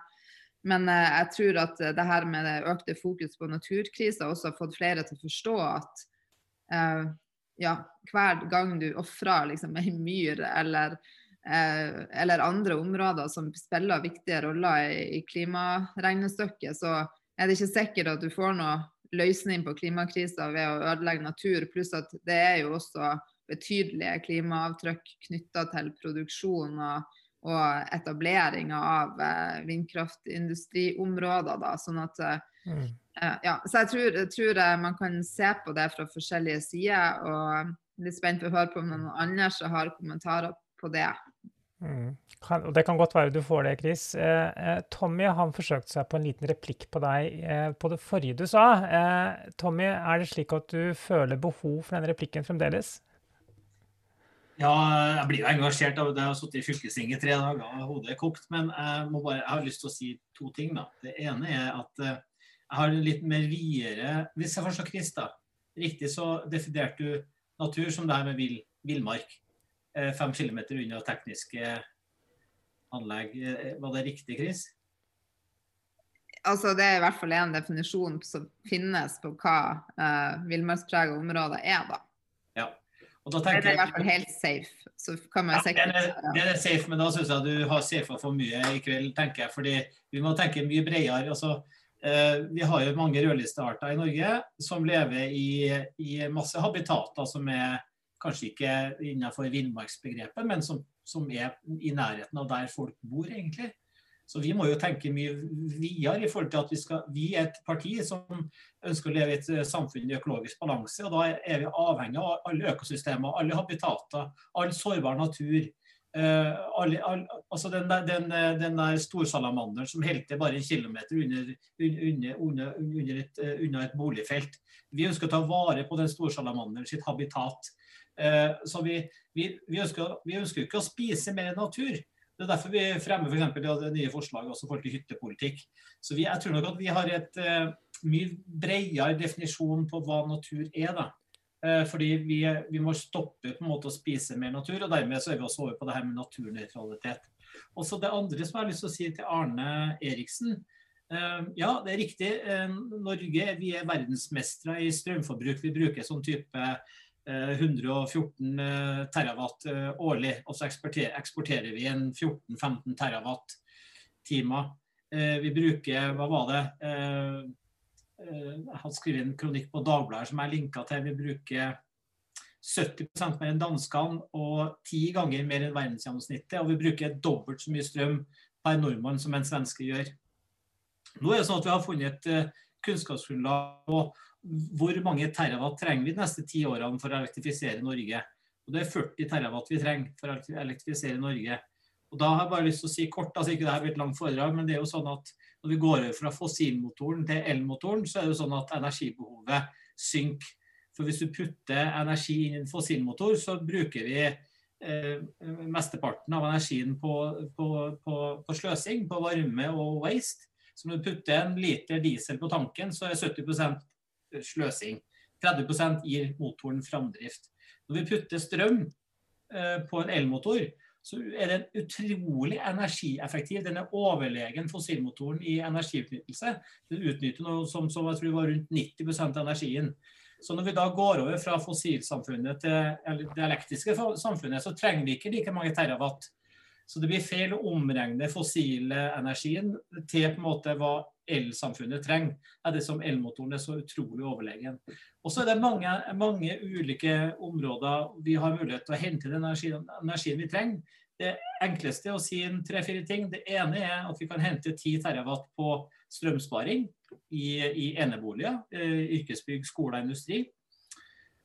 men eh, jeg tror at det her med det økte fokus på naturkrisa også har fått flere til å forstå at uh, ja, hver gang du ofrer liksom, ei myr eller, uh, eller, andre områder som spiller viktige roller i, i klimaregnestykket, så er det ikke sikkert at du får noe løsning på klimakrisa ved å ødelegge natur. Pluss at det er jo også betydelige klimaavtrykk knytta til produksjon og, og etableringa av eh, vindkraftindustriområder. Da, sånn at, eh, mm. eh, ja, så jeg tror, jeg tror, man kan se på det fra forskjellige sider. og Litt spent på å høre på om noen andre som har kommentarer på det. Mm. Kan, og Det kan godt være du får det, Chris. Eh, eh, Tommy han forsøkte seg på en liten replikk på deg eh, på det forrige du sa. Tommy, er det slik at du føler behov for den replikken fremdeles? Ja, jeg blir jo engasjert av det. Jeg har sittet i fylkestinget i tre dager og hodet er kokt. Men jeg, bare, jeg, har lyst til å si to ting. da. Det ene er at uh, jeg har litt mer videre Hvis jeg forstår Chris da, riktig, så definerte du natur som det her med vill, villmark. Uh, fem kilometer unna tekniske anlegg. Uh, var det riktig, Chris? Altså, det er i hvert fall en definisjon som finnes på hva uh, villmarkspregede områder er, da. Og da tenker det er i hvert fall helt safe. Så kan man ja, det, er, det er safe, men da syns jeg du har safa for mye i kveld, tenker jeg. Fordi vi må tenke mye bredere. Altså, eh, vi har jo mange rødlistearter i Norge som lever i, i, masse habitater som er kanskje ikke innenfor villmarksbegrepet, men som, som, er i nærheten av der folk bor, egentlig. Så vi må jo tenke mye videre i forhold til at vi, skal, vi er et parti som ønsker å leve i et eh, samfunn i økologisk balanse. og Da er vi avhengig av alle økosystemer, alle habitater, all sårbar natur. Uh, alle, all, altså den der, den, den der storsalamanderen som helter bare en kilometer under, under, under, under et, et boligfelt. Vi ønsker å ta vare på den storsalamanderen sitt habitat. Uh, så vi, vi, vi, ønsker, vi ønsker ikke å spise mer natur. Det er derfor vi fremmer for eksempel, det nye forslaget også forhold til hyttepolitikk. Så jeg tror nok at vi har et uh, mye bredere definisjon på hva natur er. da. Uh, fordi vi, vi, må stoppe på en måte å spise mer natur, og dermed så er vi også over på det her med naturnøytralitet. Også Det andre som jeg har lyst til å si til Arne Eriksen. Ja, det er riktig. Norge vi er verdensmestere i strømforbruk. Vi bruker sånn type 114 eh, terawatt eh, årlig, og så eksporterer vi en 14-15 terawatt-timer. Eh, vi bruker, hva var det Jeg hadde skrevet en kronikk på Dagbladet som jeg linka til. Vi bruker 70% mer enn danskene og ti ganger mer enn verdensgjennomsnittet. Og vi bruker dobbelt så mye strøm per nordmann som en svenske gjør. Nå er det sånn at vi har funnet et kunnskapsgrunnlag og hvor mange terawatt trenger vi de neste ti årene for å elektrifisere Norge? Og Det er 40 terawatt vi trenger for å elektrifisere Norge. Og da har jeg bare lyst til å si kort, altså ikke det her blir et langt foredrag, men det er jo sånn at når vi går over fra fossilmotoren til elmotoren, så er det jo sånn at energibehovet synker. For hvis du putter energi inn i en fossilmotor, så bruker vi eh, mesteparten av energien på, på, på, på, sløsing, på varme og waste. Så når du putter en liter diesel på tanken, så er 70 sløsing. 30% gir motoren framdrift. Når vi putter strøm eh, på en elmotor, så er den utrolig energieffektiv. Den er overlegen fossilmotoren i energiutnyttelse. Den utnytter noe som, som jeg tror var rundt 90 av energien. Så når vi da går over fra fossilsamfunnet til det elektriske samfunnet, så trenger vi ikke like mange terawatt. Så det blir feil å omregne fossilenergien til på en måte hva elsamfunnet trenger. Er det som elmotoren er så utrolig overlegen. Og så er det mange, mange, ulike områder vi har mulighet til å hente den energien, energien vi trenger. Det enkleste er å si tre-fire ting. Det ene er at vi kan hente 10 terawatt på strømsparing i, i eneboliger, eh, yrkesbygg, og industri.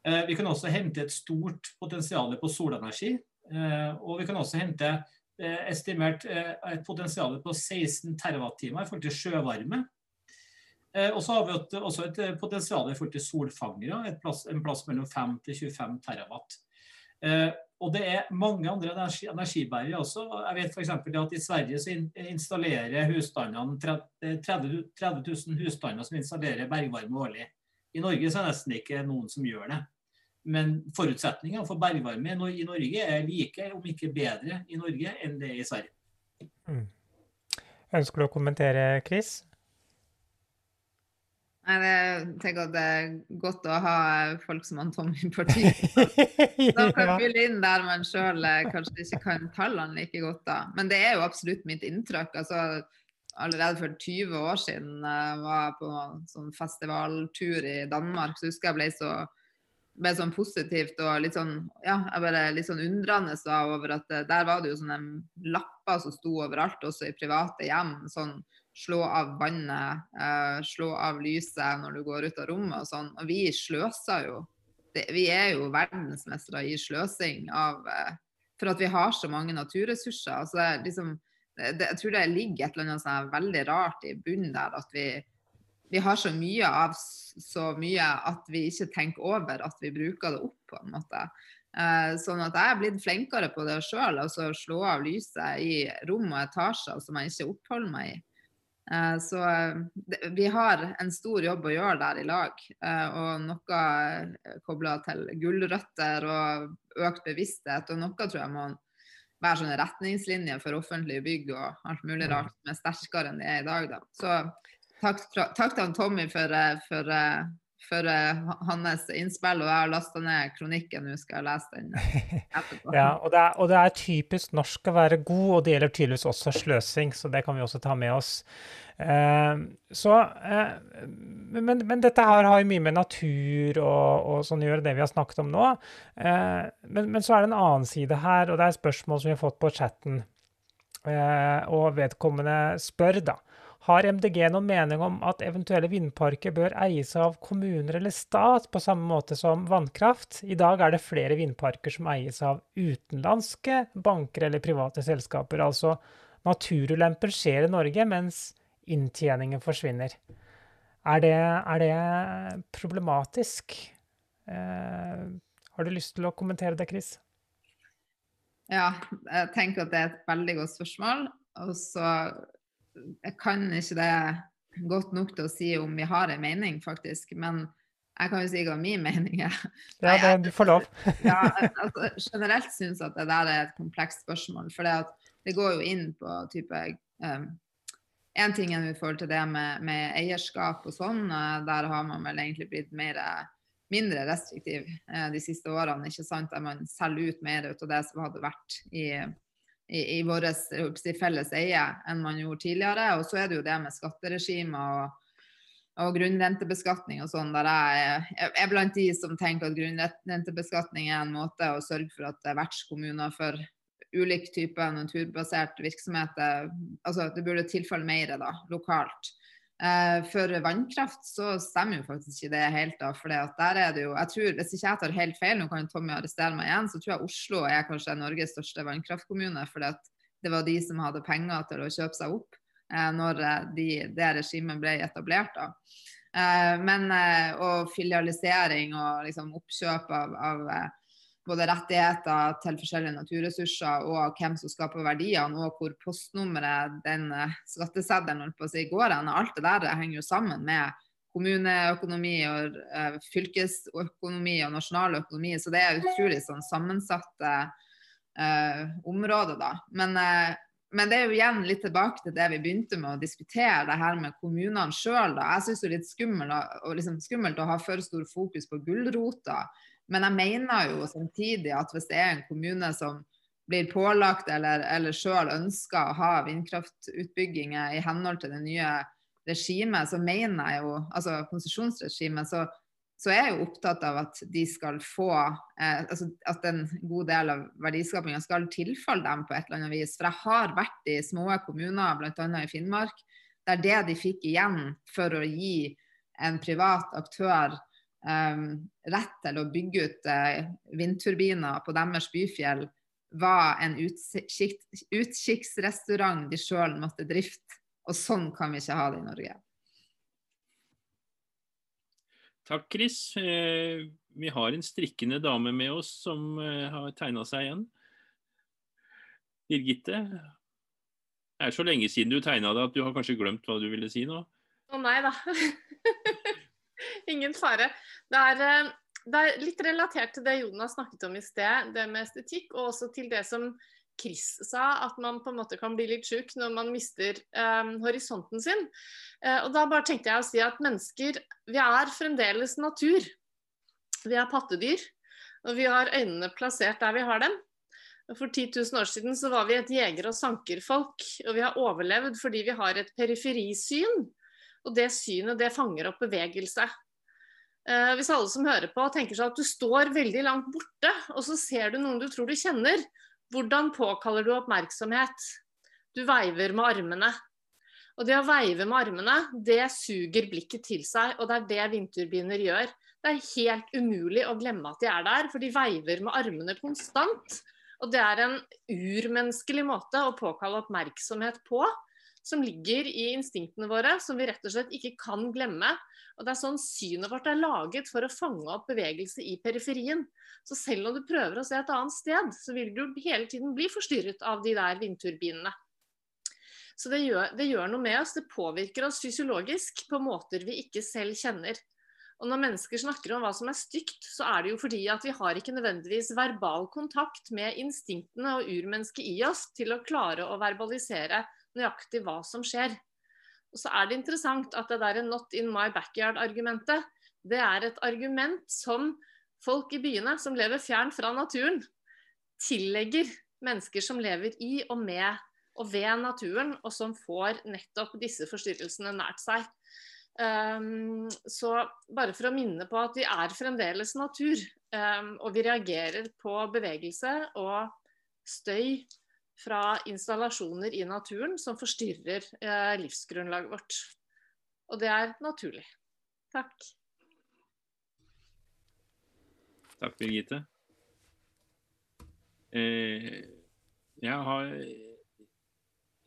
Eh, vi kan også hente et stort potensial på solenergi. Eh, og vi kan også hente estimert eh, et potensial på 16 TWh i forhold til sjøvarme. Eh, og så har vi også et potensial i forhold til solfangere, plass, en plass mellom 5 til 25 terawatt. Og det er mange andre energi, energibærere også. Jeg vet f.eks. at i Sverige så installerer husstandene 30, 30 000 husstander som installerer bergvarme årlig. I Norge så er det nesten ikke noen som gjør det. Men forutsetningene for bergvarme i Norge er like, om ikke bedre, i Norge enn det er i Sverige. Mm. Ønsker du å kommentere, Chris? Nei, Jeg tenker at det er godt å ha folk som han Tom i partiet. De kan fylle inn der man sjøl eh, kanskje ikke kan tallene like godt. da. Men det er jo absolutt mitt inntrykk. altså Allerede for 20 år siden jeg eh, var på sånn festivaltur i Danmark, så husker jeg ble så ble sånn positivt og litt sånn ja, jeg ble litt sånn undrende da, over at eh, der var det jo sånne lapper som sto overalt, også i private hjem. sånn Slå av vannet, eh, slå av lyset når du går ut av rommet og sånn. Og vi sløser jo. Det, vi er jo verdensmestere i sløsing av eh, For at vi har så mange naturressurser. Altså, liksom, det, jeg tror det ligger et eller annet sånn veldig rart i bunnen der at vi vi har så mye av så mye at vi ikke tenker over at vi bruker det opp, på en måte. Eh, sånn at jeg er blitt flinkere på det sjøl, altså slå av lyset i rom og etasjer som jeg ikke oppholder meg i. Eh, så det, vi har en stor jobb å gjøre der i lag, eh, og noe kobla til gulrøtter og økt bevissthet, og noe tror jeg må være sånne retningslinjer for offentlige bygg og alt mulig mm. rart som er sterkere enn det er i dag. Da. Så Takk, takk til Tommy for, eh, for, eh, for uh, hans innspill. Og jeg har lasta ned kronikken, nå skal jeg lese den [LAUGHS] etterpå. ja, og det, er, og det, er, typisk norsk å være god, og det gjelder tydeligvis også sløsing, så det kan vi også ta med oss. Eh, så, eh, men, men, dette her har jo mye med natur og, og sånn å gjøre, det vi har snakket om nå. Men, men, så er det en annen side her, og det er spørsmål som vi har fått på chatten. Eh, og vedkommende spør da har MDG noen mening om at eventuelle vindparker bør eies av kommuner eller stat, på samme måte som vannkraft? I dag er det flere vindparker som eies av utenlandske banker eller private selskaper. Altså naturulempen skjer i Norge, mens inntjeningen forsvinner. Er det, er det problematisk? Eh, har du lyst til å kommentere det, Chris? Ja, jeg tenker at det er et veldig godt spørsmål. Og så jeg kan ikke det godt nok til å si om vi har en mening, faktisk. Men jeg kan jo si hva min mening er. Ja, det, du får lov. [LAUGHS] ja, altså, generelt syns jeg at det der er et komplekst spørsmål. For det, det går jo inn på type um, En ting er i forhold til det med, med, eierskap og sånn. Der har man vel egentlig blitt mer, mindre restriktiv eh, de siste årene. ikke sant? Der man selger ut mer ut av det som hadde vært i i, i vårt felles eie enn man gjorde tidligere. Og så er det jo det med skatteregimer og, og grunnrentebeskatning og sånn, der jeg er blant de som tenker at grunnrentebeskatning er en måte å sørge for at vertskommuner for ulik type naturbasert virksomhet altså Det burde tilfalle mer da, lokalt. Eh, for vannkraft så stemmer jo faktisk ikke det helt. da, for der er det jo, jeg tror, Hvis ikke jeg tar helt feil, nå kan Tommy arrestere meg igjen, så tror jeg Oslo er kanskje Norges største vannkraftkommune. For det var de som hadde penger til å kjøpe seg opp eh, når eh, de, det regimet ble etablert. da. Eh, men, og filialisering og liksom oppkjøp av, av både rettigheter til forskjellige naturressurser og hvem som skaper verdiene, og hvor postnummeret, den eh, skatteseddelen si, går hen. Alt det der henger jo sammen med kommuneøkonomi og uh, fylkesøkonomi og nasjonal økonomi. Så det er utrolig sånn sammensatte uh, områder, da. Men, uh, men, det er jo igjen litt tilbake til det vi begynte med å diskutere, det her med kommunene sjøl. Jeg syns det er litt skummelt, og liksom skummelt å ha for stor fokus på gulrota men jeg mener jo samtidig at hvis det er en kommune som blir pålagt eller, eller sjøl ønsker å ha vindkraftutbygginger i henhold til det nye regimet, så mener jeg jo, altså konsesjonsregimet, så, så er jeg jo opptatt av at de skal få eh, altså At en god del av verdiskapinga skal tilfalle dem på et eller annet vis. For jeg har vært i små kommuner, bl.a. i Finnmark, der det de fikk igjen for å gi en privat aktør rett til å bygge ut uh, vindturbiner på deres byfjell, var en utkikk, utkikksrestaurant de sjøl måtte drifte. Og sånn kan vi ikke ha det i Norge. Takk, Chris. Eh, vi har en strikkende dame med oss som eh, har tegna seg igjen. Birgitte, det er så lenge siden du tegna deg at du har kanskje glemt hva du ville si nå? Å nei da. [LAUGHS] Ingen fare. Det er, eh, det er, litt relatert til det Jonas snakket om i sted, det med estetikk, og også til det som Chris sa, at man på en måte kan bli litt sjuk når man mister um, horisonten sin. Uh, og da bare tenkte jeg å si at mennesker, vi er fremdeles natur. Vi er pattedyr, og vi har øynene plassert der vi har dem. For 10 000 år siden så var vi et jeger- og sankerfolk, og vi har overlevd fordi vi har et periferisyn. Og det synet det fanger opp bevegelse. Eh, hvis alle som hører på tenker seg at du står veldig langt borte, og så ser du noen du tror du kjenner, hvordan påkaller du oppmerksomhet? Du veiver med armene. Og det å veive med armene, det suger blikket til seg, og det er det vindturbiner gjør. Det er helt umulig å glemme at de er der, for de veiver med armene konstant. Og det er en urmenneskelig måte å påkalle oppmerksomhet på som ligger i instinktene våre, som vi rett og slett ikke kan glemme. Og det er sånn Synet vårt er laget for å fange opp bevegelse i periferien. Så selv om du prøver å se et annet sted, så vil du hele tiden bli forstyrret av de der vindturbinene. Så det gjør, det gjør noe med oss. Det påvirker oss fysiologisk på måter vi ikke selv kjenner. Og når mennesker snakker om hva som er stygt, så er det jo fordi at vi har ikke nødvendigvis verbal kontakt med instinktene og urmennesket i oss til å klare å verbalisere nøyaktig hva som skjer. Og så er det interessant at det der 'not in my backyard'-argumentet, det er et argument som folk i byene som lever fjern fra naturen, tillegger mennesker som lever i og med og ved naturen, og som får nettopp disse forstyrrelsene nært seg. Um, så bare for å minne på at vi er fremdeles natur, um, og vi reagerer på bevegelse og støy fra installasjoner i naturen som forstyrrer eh, livsgrunnlaget vårt. Og det er naturlig. Takk. Takk, Birgitte. Eh, jeg har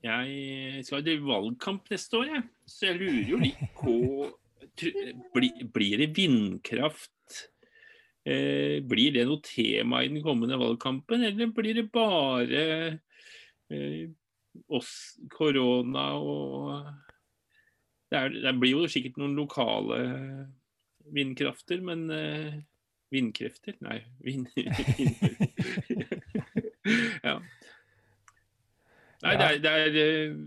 Jeg skal drive valgkamp neste år, jeg. Så jeg lurer jo litt på bli- Blir det vindkraft? Eh, blir det noe tema i den kommende valgkampen, eller blir det bare oss, korona og det, er, det blir jo sikkert noen lokale vindkrafter, men eh, Vindkrefter? Nei, vind... [LAUGHS] [LAUGHS] ja. Nei, det er, det er eh,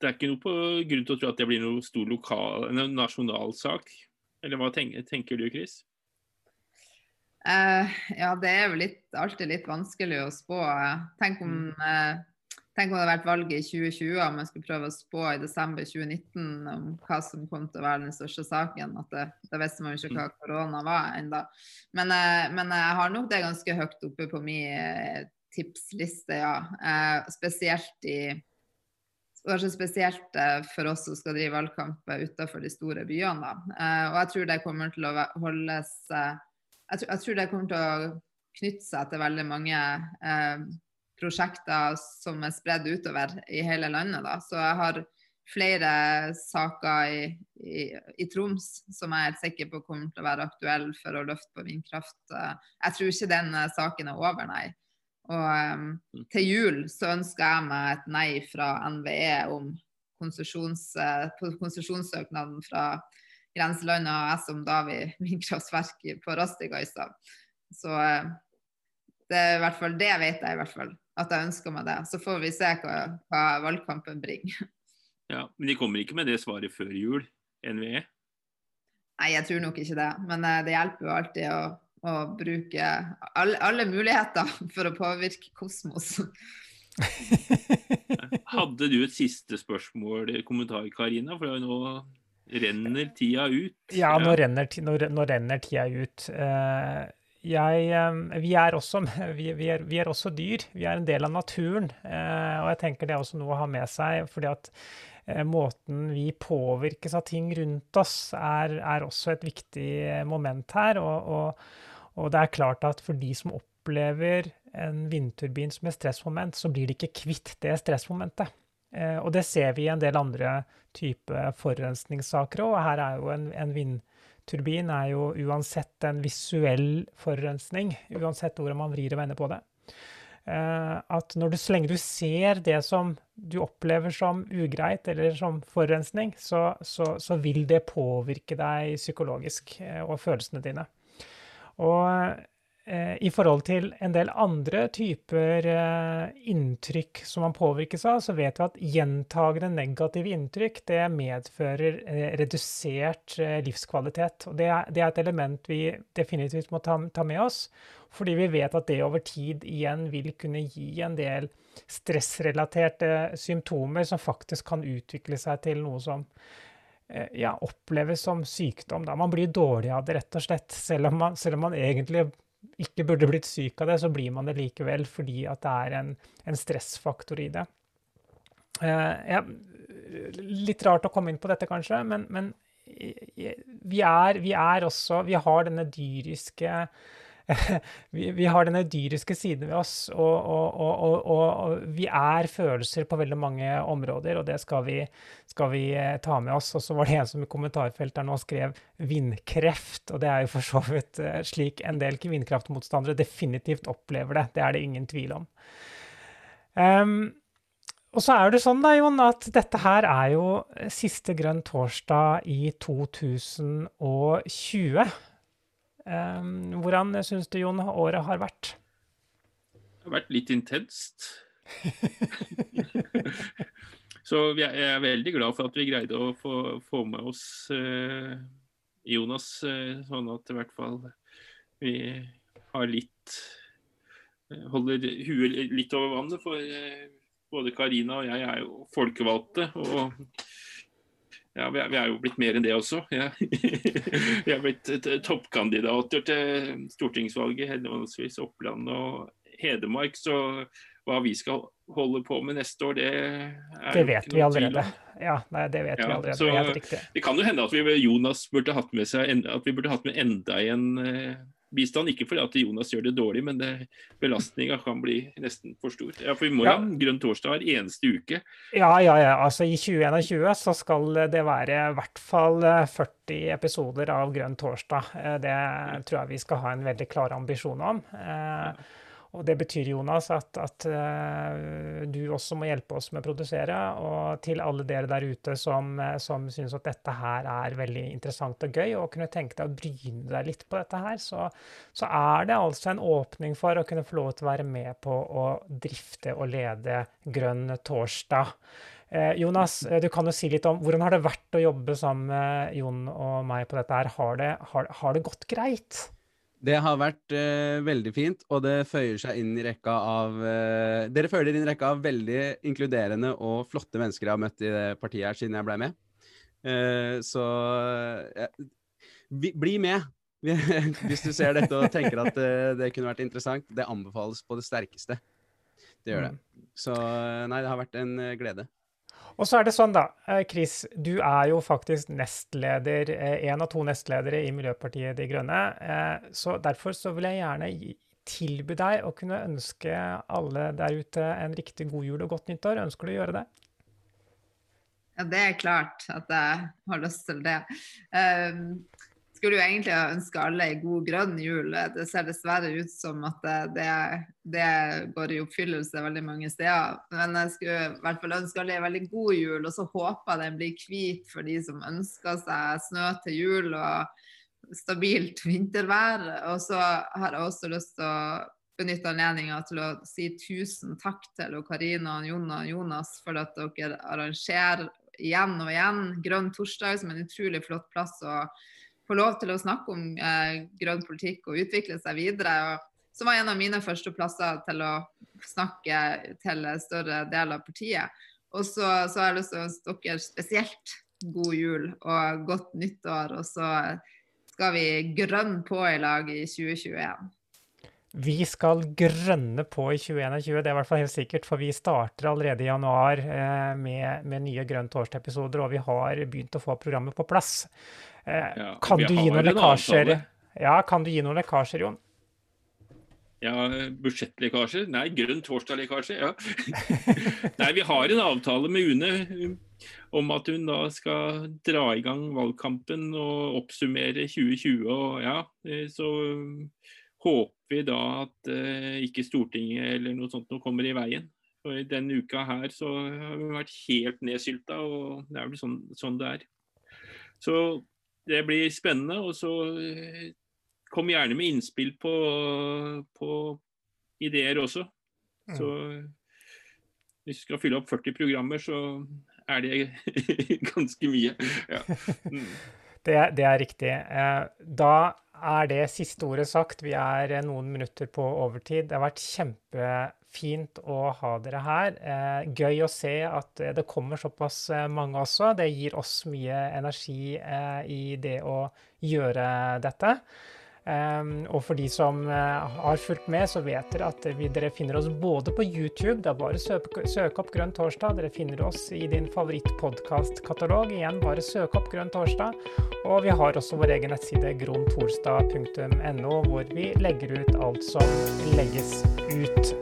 Det er ikke noe på grunn til å tro at det blir noe stor lokal, en nasjonal sak. Eller hva tenker, tenker du, Chris? Eh, ja, det er jo litt, alltid litt vanskelig å spå. Tenk om, eh, tenk om det hadde vært valget i 2020, om jeg skulle prøve å spå i desember 2019 om hva som kom til å være den største saken. At det, Da visste man jo ikke hva korona var ennå. Men, eh, men jeg har nok det ganske høyt oppe på min eh, tipsliste, ja. Eh, spesielt i Kanskje spesielt eh, for oss som skal drive valgkamp utenfor de store byene. Da. Og jeg tror det kommer til å holdes jeg, tror, jeg tror det kommer til å knytte seg til veldig mange eh, prosjekter som er spredd utover i hele landet. Da. Så jeg har flere saker i, i, i Troms som jeg er helt sikker på kommer til å være aktuelle for å løfte på vindkraft. Eh, Jeg tror ikke den eh, saken er over, nei. Og eh, til jul så ønsker jeg meg et nei fra NVE om konsesjonssøknaden fra Grenseland og jeg som da Davi [LAUGHS] vindkraftverk på Rastigøysa. Så eh, det er i hvert fall det vet jeg i hvert fall, at jeg ønsker meg det. Så får vi se hva, hva valgkampen bringer. [LAUGHS] Ja, Men de kommer ikke med det svaret før jul? NVE? Nei, jeg tror nok ikke det. Men eh, det hjelper jo alltid å, å bruke alle, alle muligheter [LAUGHS] for å påvirke kosmos. Hadde du et siste spørsmål, kommentar, Karina? For nå renner tida ut. Ja, nå renner, nå, nå renner tida ut. Eh, jeg, eh, vi, er også, [LAUGHS] vi, vi, er, vi er også dyr. Vi er en del av naturen. eh, og jeg tenker det er også noe å ha med seg. fordi at eh, måten vi påvirkes av ting rundt oss, er, er også et viktig moment her. Og, og, og det er klart at for de som opplever en vindturbin som et stressmoment, så blir de ikke kvitt det stressmomentet. Eh, og det ser vi i en del andre type forurensningssaker òg. Her er jo en, en vindturbin er jo uansett en visuell forurensning, uansett hvordan man vrir og vender på det. Eh, at når du, så lenge du ser det som du opplever som ugreit eller som forurensning, så, så, så vil det påvirke deg psykologisk eh, og følelsene dine. Og i forhold til en del andre typer eh, inntrykk som man påvirkes av, så vet vi at gjentagende negative inntrykk det medfører eh, redusert eh, livskvalitet. Og det er, et element vi definitivt må ta, med oss, fordi vi vet at det over tid igjen vil kunne gi en del stressrelaterte symptomer som faktisk kan utvikle seg til noe som eh, ja, oppleves som sykdom. Da. Man blir dårlig av det, rett og slett. Selv om man, selv om man egentlig ikke burde blitt syk av det, så blir man det likevel fordi at det er en, en stressfaktor i det. Eh, ja, litt rart å komme inn på dette, kanskje, men, men vi, er, vi er også Vi har denne dyriske [LAUGHS] vi, vi har denne dyriske siden ved oss, og, og, og, og, vi er følelser på veldig mange områder, og det skal vi, skal vi eh, ta med oss. Og så var det en som i kommentarfeltet nå skrev 'vindkreft', og det er jo for så vidt eh, slik en del vindkraftmotstandere definitivt opplever det. Det er det ingen tvil om. Um, og så er det sånn da, Jon, at dette her er jo siste grønn torsdag i 2020. Um, hvordan syns du, Jon, året har vært? Det har vært litt intenst. [LAUGHS] Så jeg er veldig glad for at vi greide å få, få med oss eh, Jonas, eh, sånn at i hvert fall vi har litt eh, Holder huet litt over vannet. For eh, både Karina og jeg er jo folkevalgte. og ja, vi er, vi er jo blitt mer enn det også. Ja. [LAUGHS] vi er blitt toppkandidater til stortingsvalget, henholdsvis Oppland og Hedmark. Så hva vi skal holde på med neste år, det er Det vet vi allerede. Ja, nei, det vet vi allerede. så-. Det kan jo hende at vi, Jonas burde hatt med seg at vi burde hatt med enda en eh, bistand. Ikke fordi at Jonas gjør det dårlig, men det, belastninga kan bli nesten for stor. Ja, for vi må Ja. ha Grønn torsdag hver eneste uke. Ja, ja, ja. Altså i 2021 så skal det være i hvert fall eh, 40 episoder av Grønn torsdag. Eh, Det tror jeg vi skal ha en veldig klar ambisjon om. Eh, Og det betyr, Jonas, at, at eh, du også må hjelpe oss med å produsere. Og til alle dere der ute som, eh, som syns at dette her er veldig interessant og gøy, og kunne tenke deg å bryne deg litt på dette her, så, så er det altså en åpning for å kunne få lov til å være med på å drifte og lede Grønn torsdag. Eh, Jonas, du kan jo si litt om hvordan har det vært å jobbe sammen med Jon og meg på dette her. Har det, har, har det gått greit? Det har vært uh, veldig fint, og det føyer seg inn i rekka av uh, Dere følger inn i rekka av veldig inkluderende og flotte mennesker jeg har møtt i det partiet her siden jeg ble med. Uh, så vi, bli med! [LAUGHS] Hvis du ser dette og tenker at det kunne vært interessant. Det anbefales på det sterkeste. Det gjør det. Så eh, nei, det har vært en glede. Og så er det sånn, da, eh, Chris, du er jo faktisk nestleder, én en av to nestledere i Miljøpartiet De Grønne. eh, Så derfor så vil jeg gjerne tilby deg å kunne ønske alle der ute en riktig god jul og godt nyttår. Ønsker du å gjøre det? Ja, det er klart at jeg har lyst til det. Um, skulle jo egentlig ha ønska alle ei god grønn jul. Det ser dessverre ut som at det, det går i oppfyllelse veldig mange steder. Men jeg skulle i hvert fall ønske alle ei veldig god jul, og så håper jeg den blir hvit for de som ønsker seg snø til jul og stabilt vintervær. Og så har jeg også lyst til å benytte anledninga til å si tusen takk til Karina, Jon og Jonas for at dere arrangerer igjen og igjen Grønn torsdag, som er en utrolig flott plass å få lov til å snakke om eh, grønn politikk og utvikle seg videre. Og som var en av mine første plasser til å snakke til større del av partiet. Og så, så har jeg lyst til å ønske dere spesielt god jul og godt nyttår. Og så skal vi grønne på i lag i 2021. Vi skal grønne på i 2021, det er i hvert fall helt sikkert. For vi starter allerede i januar eh, med, med, nye Grønn torsdag-episoder, og vi har begynt å få programmet på plass. Eh, Ja, kan du gi noen lekkasjer? Ja, kan du gi noen lekkasjer, Jon? Ja, budsjettlekkasjer? Nei, grønn torsdag-lekkasje, ja. [LAUGHS] Nei, vi har en avtale med UNE um, om at hun da skal dra i gang valgkampen og oppsummere 2020. og ja, eh, Så um, håper vi da at eh, ikke Stortinget eller noe sånt noe kommer i veien. Og I denne uka her så har vi vært helt nedsylta, og det er vel sånn, sånn det er. Så det blir spennende. Og så eh, kom gjerne med innspill på, på ideer også. Så hvis du skal fylle opp 40 programmer, så er det [LAUGHS] ganske mye. Ja. Mm. [LAUGHS] Det, det er riktig. Eh, Da er det siste ordet sagt. Vi er eh, noen minutter på overtid. Det har vært kjempefint å ha dere her. Eh, Gøy å se at eh, det kommer såpass eh, mange også. Det gir oss mye energi i det å gjøre dette. Um, og for de som har fulgt med, så vet dere at dere finner oss både på YouTube, det er bare å søke, opp Grønn torsdag. Dere finner oss i din favorittpodkastkatalog. Igjen, bare søk opp Grønn torsdag. Og vi har også vår egen nettside grontorsdag.no, hvor vi legger ut alt som legges ut.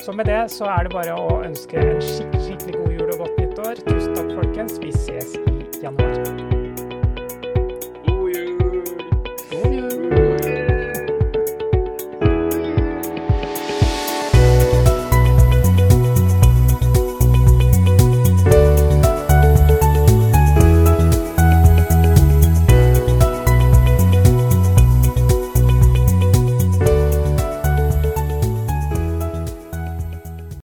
Så med det så er det bare å ønske en skikkelig, skikkelig god jul og godt nyttår. Tusen takk, folkens. Vi ses i januar.